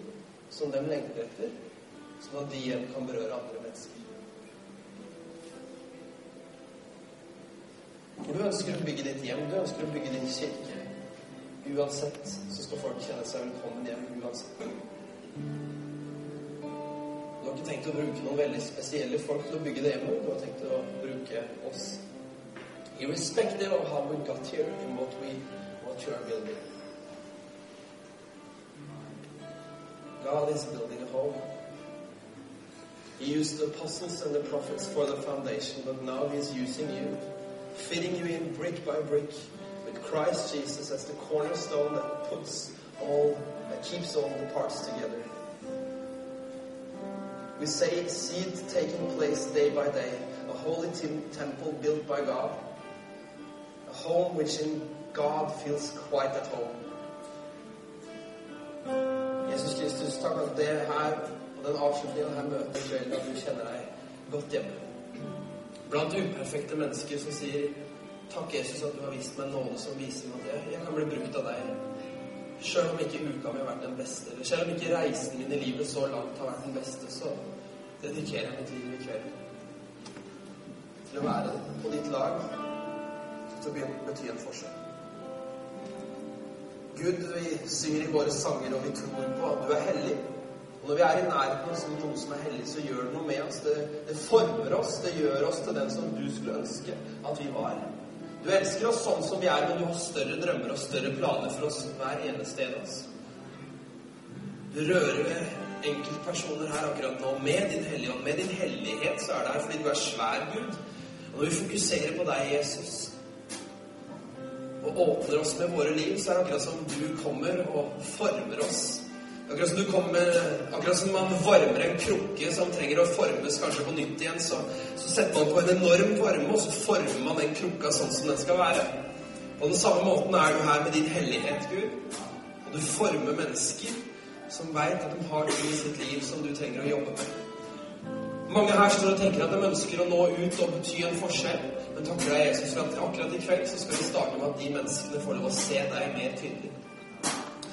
som de lengter etter, sånn at de igjen kan berøre andre mennesker. For du ønsker å bygge ditt hjem, du ønsker å bygge din kirke. Uansett så skal folk kjenne seg velkommen hjem uansett. Har ikke tenkt å bruke noen veldig spesielle folk til å bygge det hjemmet. Du har tenkt å bruke oss. Irrespective of how we got here and what we what you are building. God is building a home. He used the apostles and the prophets for the foundation, but now He's using you, fitting you in brick by brick, with Christ Jesus as the cornerstone that puts all, that keeps all the parts together. We say, it taking place day by day, a holy temple built by God, a home which in God feels quite at home. Jesus Kristus, takk at det her og den avslutningen her møter møtet at du kjenner deg godt hjemme. Blant uperfekte mennesker som sier Takk, Jesus, at du har vist meg nåde som viser meg jeg, jeg kan bli brukt av deg. Sjøl om ikke uka mi har vært den beste, eller selv om ikke reisen min i livet så langt har vært den beste, så dedikerer mitt liv i kveld. til å være på ditt lag, til å bety en forskjell. Gud, vi synger i våre sanger, og vi tror på at du er hellig. Og når vi er i nærheten av noe som er hellig, så gjør det noe med oss. Det, det, former oss. Det gjør oss til den som du skulle ønske at vi var. Du elsker oss sånn som vi er, men du har større drømmer og større planer for oss hver eneste en av oss. Du rører ved enkeltpersoner her akkurat nå med din hellige ånd. Med din hellighet så er det her fordi du er svær Gud. Og når vi fokuserer på deg, Jesus, og åpner oss med våre liv, så er det akkurat som du kommer og former oss. Akkurat som, du kommer, akkurat som man varmer en krukke som trenger å formes kanskje på nytt igjen, så, så setter man på en enorm varme, og så former man den krukka sånn som den skal være. På den samme måten er du her med din hellighet, Gud. Og du former mennesker som veit at de har ting i sitt liv som du trenger å jobbe med. Mange her står og tenker at de ønsker å nå ut og bety en forskjell. Men takk deg, Jesus, for at akkurat i kveld så skal vi starte med at de menneskene får lov å se deg mer tydelig.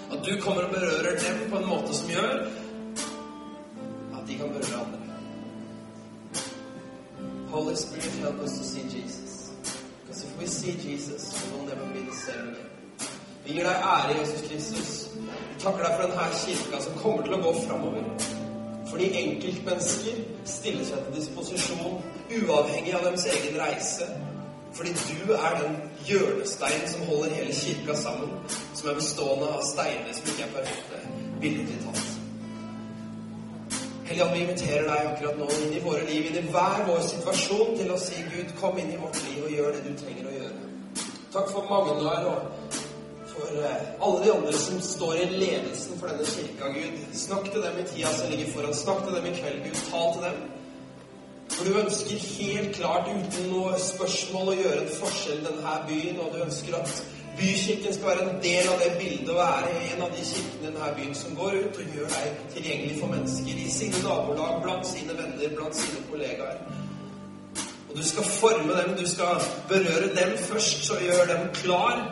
At du kommer og berører dem på en måte som gjør at de kan berøre andre. Holy Spirit, help us to see Jesus. Because if we see Jesus, we will never be the same again. Vi gir deg ære, Jesus Kristus. Vi takker deg for denne kirka som kommer til å gå framover. Fordi enkeltmennesker stiller seg til disposisjon uavhengig av deres egen reise. Fordi du er den hjørnesteinen som holder hele kirka sammen. Som er bestående av steiner som ikke er perfekte, billedlig talt. Helligånd, vi inviterer deg akkurat nå inn i våre liv, inn i hver vår situasjon, til å si Gud, kom inn i vårt liv og gjør det du trenger å gjøre. Takk for Magnar og for alle de andre som står i ledelsen for denne kirka, Gud. Snakk til dem i tida som ligger foran. Snakk til dem i kveld, Gud. Tal til dem. For du ønsker helt klart, uten noe spørsmål, å gjøre en forskjell i denne byen, og du ønsker at bykirken skal være en del av det bildet og være en av de kirkene i denne byen som går ut og gjør deg tilgjengelig for mennesker i sine nabolag, blant sine venner, blant sine kollegaer. Og du skal forme dem, du skal berøre dem først, så gjør dem klar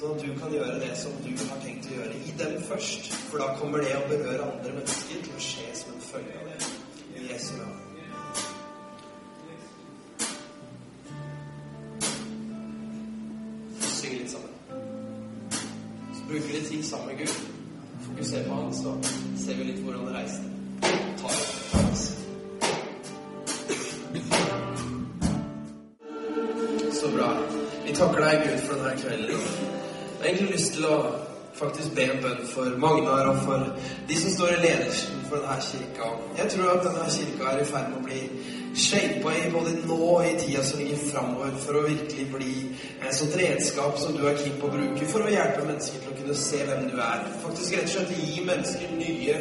Sånn at du kan gjøre det som du har tenkt å gjøre i dem først. For da kommer det å berøre andre mennesker til å skje som en følge av det. I Jesu navn. Syng litt sammen. Så bruker vi litt tid sammen med Gud. Fokuser på Han, så ser vi litt hvordan det reiser. Ta det. Så bra. Vi takker deg, Gud, for denne kvelden. Jeg har egentlig lyst til å faktisk be en bønn for Magnar og for de som står i ledelsen for denne kirka. Jeg tror at denne kirka er i ferd med å bli shapa i både nå og i tida som ligger framover, for å virkelig bli et sånt redskap som du er keen på å bruke for å hjelpe mennesker til å kunne se hvem du er. Faktisk rett og slett gi mennesker nye,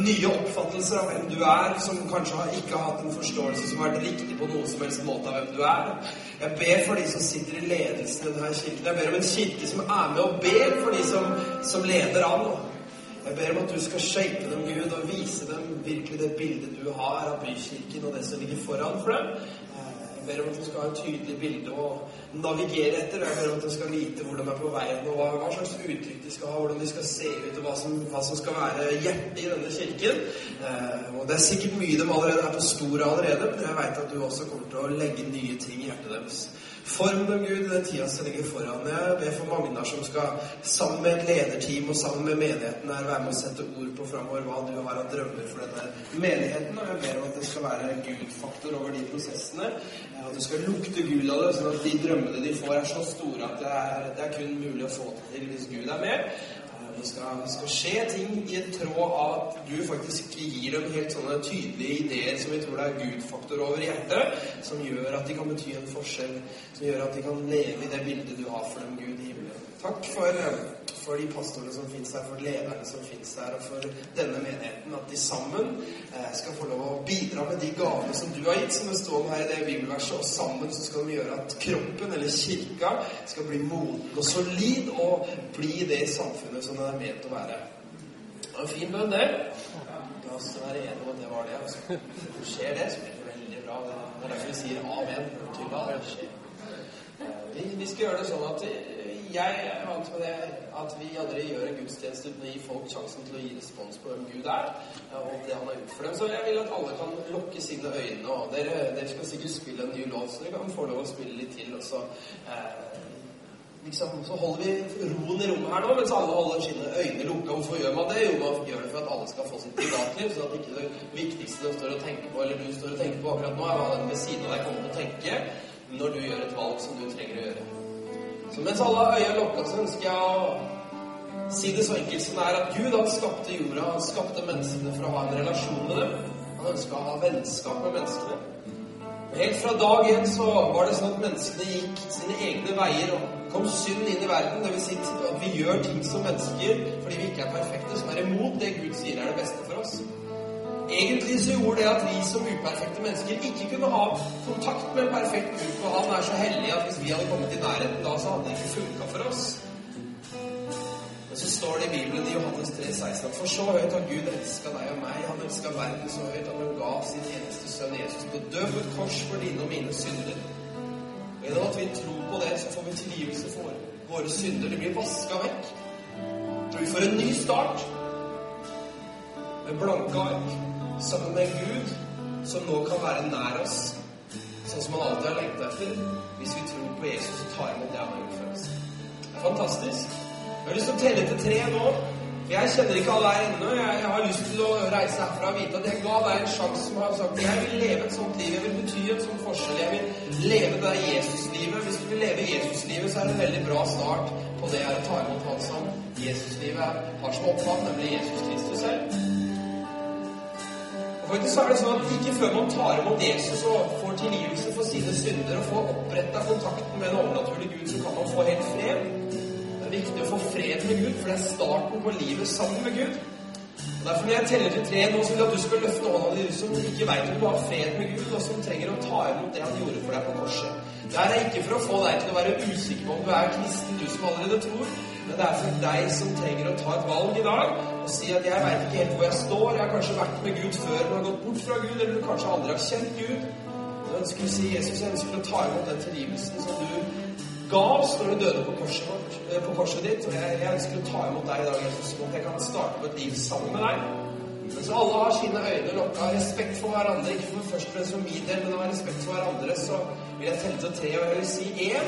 nye oppfattelser av hvem du er, som kanskje ikke har hatt en forståelse som har vært riktig på noen som helst måte av hvem du er. Jeg ber for de som sitter i ledelsen i denne kirken. Jeg ber om en kirke som er med og ber for de som, som leder an. Jeg ber om at du skal shape dem, Gud, og vise dem virkelig det bildet du har av bykirken og det som ligger foran for dem. Jeg ber om at de skal ha et tydelig bilde å navigere etter. Jeg ber om at de skal vite hvor de er på veien, og hva, slags uttrykk de skal ha, hvordan de skal se ut, og hva som, hva som skal være hjertet i denne kirken. Eh, og Det er sikkert mye de allerede er på sporet allerede, men jeg veit at du også kommer til å legge nye ting i hjertet deres. Form dem, Gud, i den tida som ligger foran. Jeg ber for Magnar som skal sammen med et lederteam og sammen med menigheten her være med å sette ord på framover hva du har av drømmer for denne menigheten. Og jeg ber om at det skal være Gud-faktor over de prosessene. At det skal lukte Gud av det, sånn at de drømmene de får, er så store at det er, det er kun mulig å få til hvis Gud er med. Det skal, det skal, skje ting i en tråd av at du faktisk gir dem helt sånne tydelige ideer som vi tror det er Gud-faktor over hjertet, som gjør at de kan bety en forskjell, som gjør at de kan leve i det bildet du har for dem, Gud i himmelen. Takk for, for de pastorene som fins her, for lederne som fins her, og for denne menigheten. At de sammen eh, skal få lov å bidra med de gavene som du har gitt, som det står her i det bibelverset. Og sammen så skal de gjøre at kroppen, eller kirka, skal bli moden og solid og bli det samfunnet som den er ment å være. Det var en fin bønn, det. La oss være enige om at det var det. Altså. Skjer det, så blir det veldig bra. Det er derfor vi sier amen. Det skjer. Vi, vi skal gjøre det sånn at jeg er vant med det at vi aldri gjør en gudstjeneste uten å gi folk sjansen til å gi respons på hvem Gud er, og det han har gjort for dem. Så jeg vil at alle kan lukke sine øyne. og Dere, dere skal sikkert spille en ny låt, så dere kan få lov å spille litt til. og så... Eh, liksom, så holder vi roen i rommet her nå, mens alle holder sine øyne lukka. Hvorfor gjør man det? Jo, man gjør det for at alle skal få sitt privatliv, så at ikke det viktigste du står og tenker på, eller du står og tenker på akkurat nå, er hva den ved siden av deg kommer til å tenke når du gjør et valg som du trenger å gjøre. Så mens alle har øya lukka, så ønsker jeg å si det så enkelt som det er at Gud han skapte jorda, han skapte menneskene for å ha en relasjon med dem. Han ønska å ha vennskap med menneskene. Helt fra dag én så var det sånn at menneskene gikk sine egne veier og kom synd inn i verden. Dvs. Si at vi gjør ting som mennesker fordi vi ikke er perfekte, som er imot det Gud sier er det beste for oss. Egentlig så gjorde det at vi som uperfekte mennesker ikke kunne ha kontakt med en perfekt Gud, for han er så hellig at hvis vi hadde kommet i nærheten da, så hadde det ikke funka for oss. Men så står det i Bibelen i Johannes 3, 16 For så høyt har Gud elska deg og meg. Han elska verden så høyt at han ga sin eneste sønn Jesus til å dø på et kors for dine og mine synder. Og gjennom at vi tror på det, så får vi tilgivelse for våre synder. De blir vaska vekk. Så vi får en ny start med blanke ark sammen med Gud som nå kan være nær oss, sånn som han alltid har lengta etter, hvis vi tror på Jesus og tar imot det han har gjort for oss. Det er fantastisk. Jeg har lyst til å telle til tre nå. Jeg kjenner ikke alle her ennå. Jeg, jeg, har lyst til å reise herfra og vite at jeg ga deg en sjanse som har sagt jeg vil leve et sånt liv. Jeg vil bety en sånn forskjell. Jeg vil leve det der Jesuslivet. Hvis du vil leve Jesuslivet, så er det en veldig bra start på det her å ta imot Hans som Jesuslivet har som opphav, nemlig Jesus Kristus selv. Faktisk så er det sånn at ikke før man tar imot Jesus og får tilgivelse for sine synder og får oppretta kontakten med en overnaturlig Gud, så kan man få helt fred. Det er viktig å få fred med Gud, for det er starten på livet sammen med Gud. Og Derfor når jeg teller til tre nå, så vil jeg at du skal løfte hånda di, du som ikke veit om du har fred med Gud, og som trenger å ta imot det han gjorde for deg på korset. Det er ikke for å få deg til å være usikker på om du er kristen, du som allerede tror. Men det er for deg som trenger å ta et valg i dag og si at 'jeg veit ikke helt hvor jeg står'. Jeg har kanskje vært med Gud før, men har gått bort fra Gud, eller du kanskje aldri har kjent Gud. Så ønsker å si Jesus, jeg ønsker å ta imot den tilgivelsen som du ga oss når du døde på korset, vårt, eh, på korset ditt. Og jeg, jeg, ønsker å ta imot deg i dag, Jesus, sånn at jeg kan starte på et liv sammen med deg. Mens alle har sine øyne lukka, respekt for hverandre, ikke for først og fremst for min del, men av respekt for hverandre, så vil jeg telle til tre, og jeg vil si én.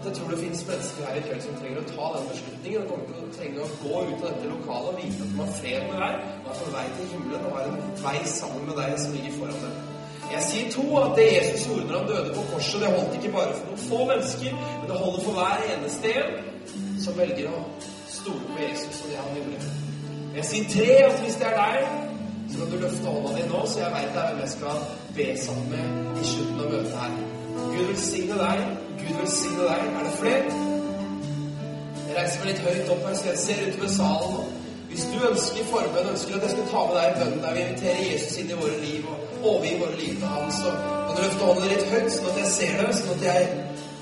At jeg tror det finnes mennesker her i kveld som trenger å ta den beslutningen. Og kommer til å trenge å gå ut av dette lokalet og vite at de har fred med deg, og er på vei til himmelen og har en vei sammen med deg som ligger foran deg. Jeg sier to at det Jesus gjorde når han døde på korset, det holdt ikke bare for noen få mennesker, men det holder for hver eneste en som velger å stole på Jesus og det han gjorde. Jeg sier tre at hvis det er deg, så kan du løfte hånda di nå, så jeg veit hvem jeg skal be sammen med i slutten av møtet her. Gud velsigne deg. Gud velsigne deg. Er det flere? Jeg reiser meg litt høyt opp her, så jeg ser utover salen. Hvis du ønsker forbønn, ønsker at jeg skal ta med deg i bønnen der vi inviterer Jesus inn i våre liv og overgi våre liv til Han, så kan du løfte hånden litt høyt, sånn at jeg ser det, sånn at jeg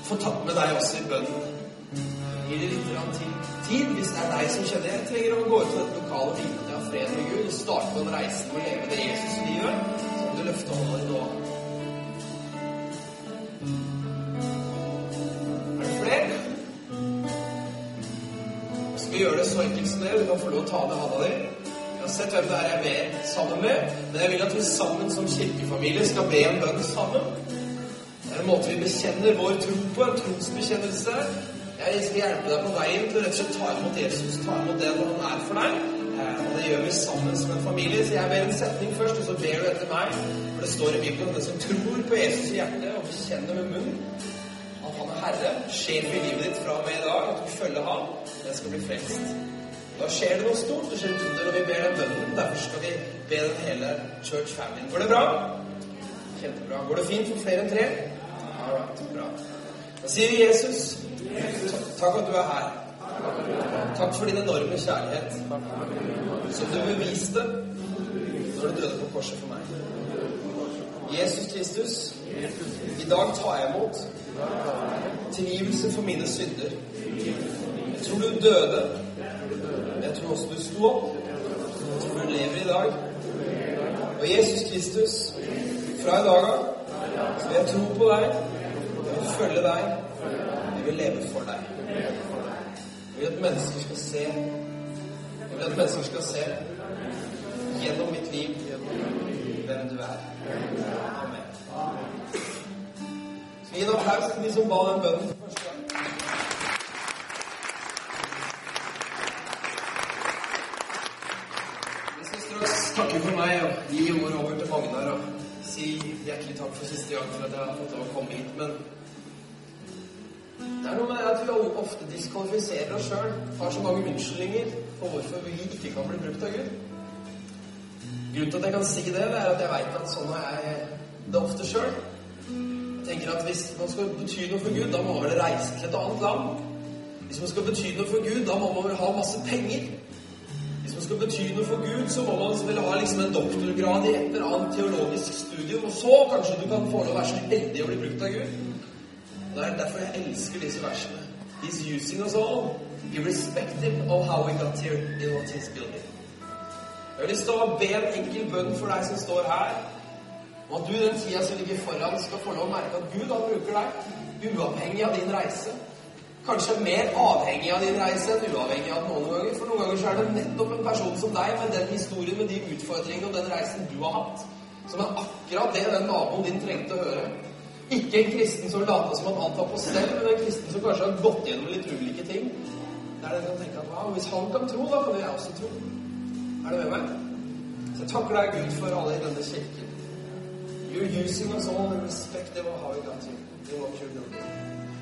får tatt med deg også i bønnen. Gir det litt tid hvis det er deg som kjenner jeg trenger å gå ut til dette lokalet og vite jeg fred med Gud, og starte på en reise med å leve det Jesus-livet, så kan du løfte hånden nå. Som det. Du kan få lov å ta ned hånda di. Sett hvem det er jeg ber sammen med, men jeg vil at vi sammen som kirkefamilie skal be en bønn sammen. Det er en måte vi bekjenner vår tro på, en trosbekjennelse. Jeg skal hjelpe deg på veien til å rett og slett ta imot Jesus, ta imot det han er for deg. Eh, og det gjør vi sammen som en familie. Så jeg ber en setning først, og så ber du etter meg. For det står i Bibelen at den som tror på Jesus i hjertet og bekjenner med munnen Herre, sjef i livet ditt fra og med i dag, at du følger ham, den skal bli frelst. Da skjer det noe stort. Det skjer under når vi ber den bønnen. Derfor skal vi be den hele church family. Går det bra? Kjempebra. Går det fint for flere enn tre? All right, bra. Da sier vi Jesus, takk at du er her. Takk for din enorme kjærlighet som du beviste når du døde på korset for meg. Jesus Kristus, i dag tar jeg imot Tilgivelse for mine synder. Jeg tror du døde. Jeg tror også du sto opp. Jeg tror du lever i dag. Og Jesus Kristus, fra i dag av vil jeg tro på deg. Jeg vil følge deg. Jeg vil leve for deg. Jeg vil at mennesker skal se Jeg vil at mennesker skal se gjennom mitt liv hvem du er. Gi en applaus til de som ba den bønnen for første gang? Jeg skal straks takke for meg og gi ordet over til Magnar og si hjertelig takk for siste gang for at jeg har fått lov å komme hit. Men det er noe med at vi ofte diskvalifiserer oss sjøl. Har så mange unnskyldninger for hvorfor vi ikke kan bli brukt av Gud. Grunnen til at jeg kan si det, det er at jeg veit at sånn er jeg det ofte sjøl. Tenker at hvis man skal bety noe for Gud, da må man vel reise til et annet land. Hvis man skal bety noe for Gud, da må man vel ha masse penger. Hvis man skal bety noe for Gud, så må man vel ha liksom en doktorgrad i et eller annet teologisk studium, og så kanskje du kan få lov å være så heldig å bli brukt av Gud. Det er derfor jeg elsker disse versene. He's using us all, irrespective of how we got here in what he's building. Jeg har lyst til å be en enkel bønn for deg som står her, og at du den tida som ligger foran, skal få lov å merke at Gud han bruker deg, uavhengig av din reise. Kanskje mer avhengig av din reise enn uavhengig av noen ganger. For noen ganger så er det nettopp en person som deg, med den historien, med de utfordringene og den reisen du har hatt, som er akkurat det den naboen din trengte å høre. Ikke en kristen som later som at alt var på stell, men en kristen som kanskje har gått gjennom litt ulike ting. Det er det som tenker at wow, hvis han kan tro, da kan jo jeg også tro. Er du med meg? Så jeg takker deg, Gud, for alle i denne kirken. You're using us all irrespective of how we got here. in what you're doing.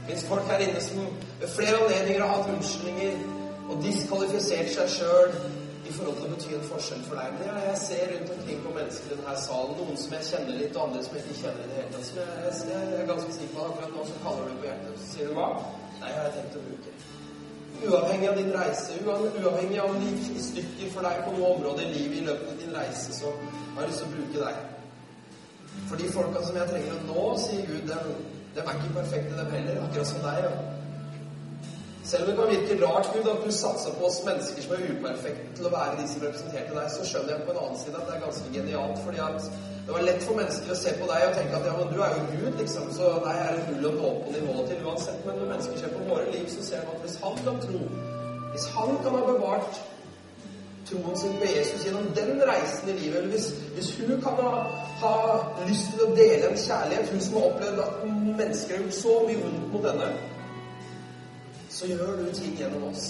Det fins folk her inne som ved flere anledninger har hatt unnskyldninger og diskvalifisert seg sjøl i forhold til å bety en forskjell for deg. Men jeg, jeg ser rundt omkring på mennesker i denne salen, noen som jeg kjenner litt, og andre som jeg ikke kjenner i det hele tatt. Som jeg, jeg, jeg er ganske sikker på at akkurat nå så kaller du på hjertet, og så sier du hva? Nei, jeg har tenkt å bruke. Uavhengig av din reise, uavhengig av om det gikk i stykker for deg på noe område i livet i løpet av din reise, så har jeg lyst til å bruke deg. For de folka som jeg trenger å nå, sier Gud, dem, dem er ikke perfekte, dem heller. Akkurat som deg. Ja. Selv om det kan virke rart, Gud, at du satser på oss mennesker som er uperfekte til å være de som representerte deg, så skjønner jeg på en annen side at det er ganske genialt. fordi at det var lett for mennesker å se på deg og tenke at ja, men du er jo Gud, liksom, så deg er det null å nå på nivået til uansett. Men når mennesker ser på våre liv, så ser de at hvis han kan tro, hvis han kan ha bevart troen sin på Jesus gjennom den reisen i livet, eller hvis, hvis hun kan ha, ha, lyst til å dele en kjærlighet, hun som har opplevd at mennesker har gjort så mye vondt mot henne, så gjør du ting gjennom oss.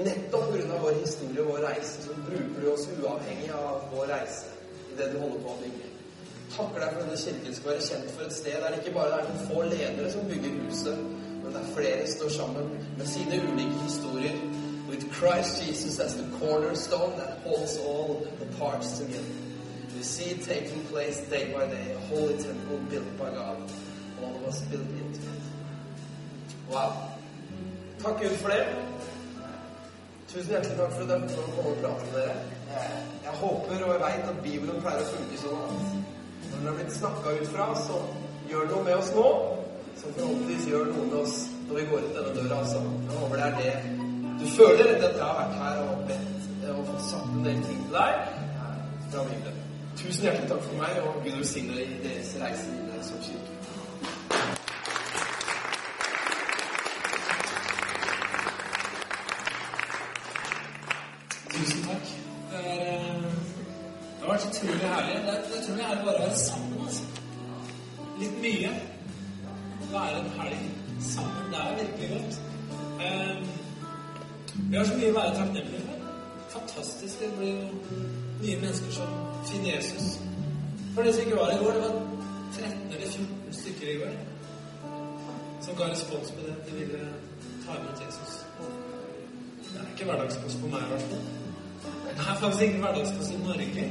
Nettopp pga. vår historie og vår reise, så bruker du oss uavhengig av vår reise i det du holder på å bygge. Takker deg for denne kirken skal være kjent for et sted der det ikke bare er noen få ledere som bygger huset, men der flere står sammen med sine ulike historier with Christ Jesus as the cornerstone that holds all the parts together. We see it taking place day by day, a holy temple built by God. All of us built into it. Wow. Takk Gud for det. Tusen hjertelig takk for at dere kom og pratet med dere. Jeg håper og jeg veit at Bibelen pleier å funke sånn at når den har blitt snakka ut fra, så gjør noe med oss nå. Som forhåpentligvis gjør noe med oss når vi går ut denne døra. Altså. Jeg håper det er det du føler at jeg har vært her og bedt og fått sagt en del ting til deg fra Bibelen. Tusen hjertelig takk for meg, og Gud velsigne deg i deres reise videre som kirke. Tusen takk. Det, er, eh, det har vært utrolig herlig. Det er, utrolig herlig bare å være sammen. altså. Litt mye. Være en helg sammen. Det er virkelig godt. Vi har så mye å være takknemlige for. Fantastisk. Det blir jo nye mennesker som finner Jesus. For det som ikke var i går, det var 13 eller 14 stykker i går som ga respons på det. De ville ta imot Jesus. Det er ikke hverdagspost på meg, i hvert fall. Det er faktisk ikke hverdagspost i Norge.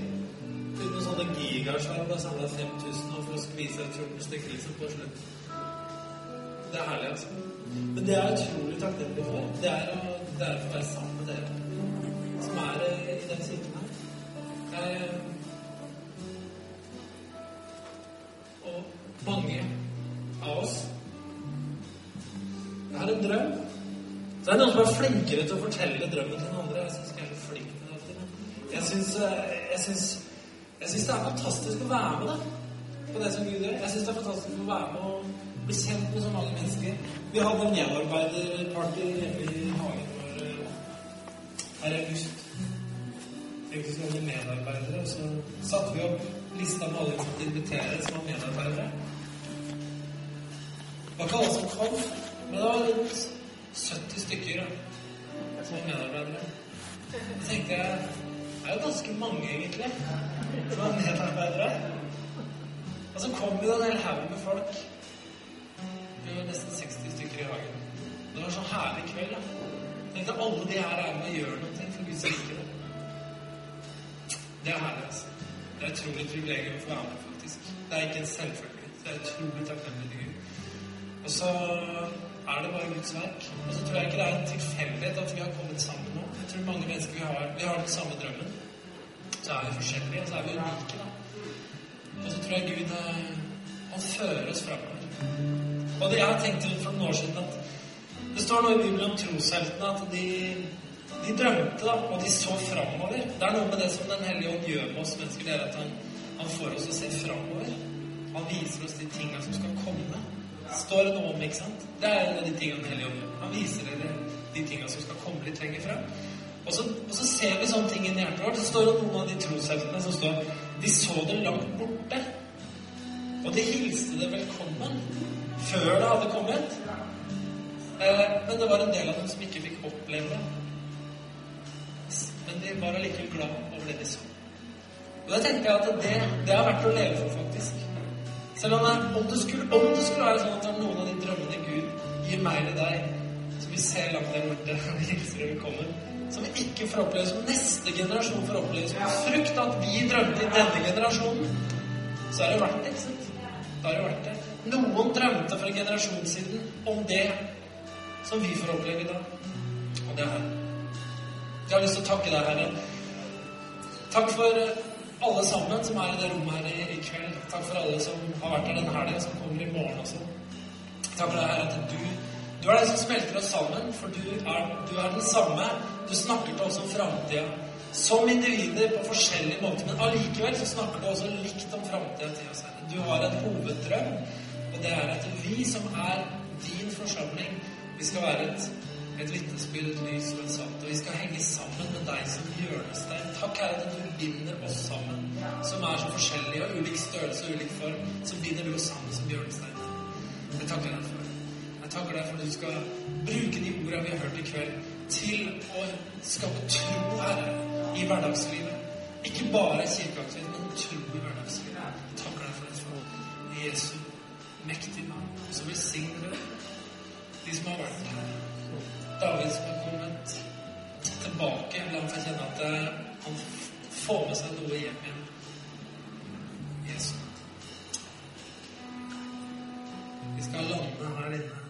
Uten noen sånne det er samla 5000 og for å skvise ut 14 stykker liksom på slutt. Det er herlig, altså. Men det er utrolig takknemlig for. Det er å, det er å være sammen med dere som er eh, i den kirken her. Jeg, og mange av oss Jeg har en drøm. Så er det noen som er flinkere til å fortelle drømmen til den andre. Jeg syns ikke jeg er så flink til det. Jeg syns, jeg syns, jeg syns det er fantastisk å være med da, på det som Gud gjør. Jeg syns det er fantastisk å være med og bli kjent med så mange mennesker. Vi hadde en medarbeiderparty i medarbeidere. Og så satte vi opp lista med alle vi måtte invitere som var medarbeidere. Det var ikke alle som kom, men det var rundt 70 stykker da, som var medarbeidere. Så tenkte jeg det er jo ganske mange, egentlig, som var medarbeidere. Og så kom jo en hel haug med folk. Vi var nesten 60 stykker i hagen. Det var en så herlig kveld. da. Jeg tenkte alle de her er med og gjør noe for ikke. Det er herlig, altså. Det er et utrolig privilegium å få være med, faktisk. Det er ikke en selvfølge. Det er utrolig takknemlig til Gud. Og så er det bare Guds verk. Og så tror jeg ikke det er en tilfeldighet at vi har kommet sammen nå. Jeg tror mange mennesker vi har, vi har den samme drømmen. Så er vi forskjellige, og så er vi unike, da. Og så tror jeg Gud eh, han fører oss framover. Og det jeg har tenkt til for noen år siden at Det står noe i Bibelen om trosheltene at de, de drømte, da, og de så framover. Det er noe med det som Den hellige ånd gjør med oss mennesker, det er at han, han får oss å se framover. Han viser oss de tingene som skal komme. Står det noe om, ikke sant? Det er en av de tingene Den hellige ånd gjør. Han viser dere de tingene som skal komme litt lenger frem. Og så, og så ser vi sånne ting i hjertet vårt. Så står det noen av de trosheltene som står De så det langt borte. Og de hilste det velkommen før det hadde kommet. Eh, men det var en del av dem som ikke fikk oppleve det. Men de var allikevel glad over det de så. Og da tenker jeg at det, det er verdt å leve for, faktisk. Selv om, det, om, det skulle, om det skulle være sånn at noen av de drømmene Gud gir meg eller deg, som vi ser langt der borte, [laughs] hilser velkommen, som vi ikke får oppleve, som neste generasjon får oppleve, som frukt at vi drømte i denne generasjonen, så er det verdt det. ikke sant? Da er det verdt det. Noen drømte for en generasjon siden om det som vi får oppleve i dag. Og det er her. Jeg har lyst til å takke deg, Herre. Takk for alle sammen som er i det rommet her i, i kveld. Takk for alle som har vært her denne helga, som kommer i morgen også. Takk for deg, Herre, at du, du er den som smelter oss sammen, for du er, du er den samme. Du snakker til oss om framtida. Som individer på forskjellige måter, men allikevel så snakker du også likt om framtida til oss, Herre. Du har en hoveddrøm, og det er at vi som er din forsamling, vi skal være et et vitnesbyrd, et lys og et salt. Og vi skal henge sammen med deg som hjørnestein. Takk, Herre, at du binder oss sammen, som er så forskjellige og ulik størrelse og ulik form. Så binder du oss sammen som hjørnestein. Jeg takker deg for Jeg takker deg for at du skal bruke de ordene vi har hørt i kveld, til å skape tro, Herre, i hverdagslivet. Ikke bare kirkeaktivitet, men tro i hverdagslivet. Jeg takker deg for det for Jesu mektige navn. Så velsigner de som har vært her. David som er kommet tilbake. La ham få kjenne at han får med seg noe hjem igjen. Jesus. Vi skal lande her inne.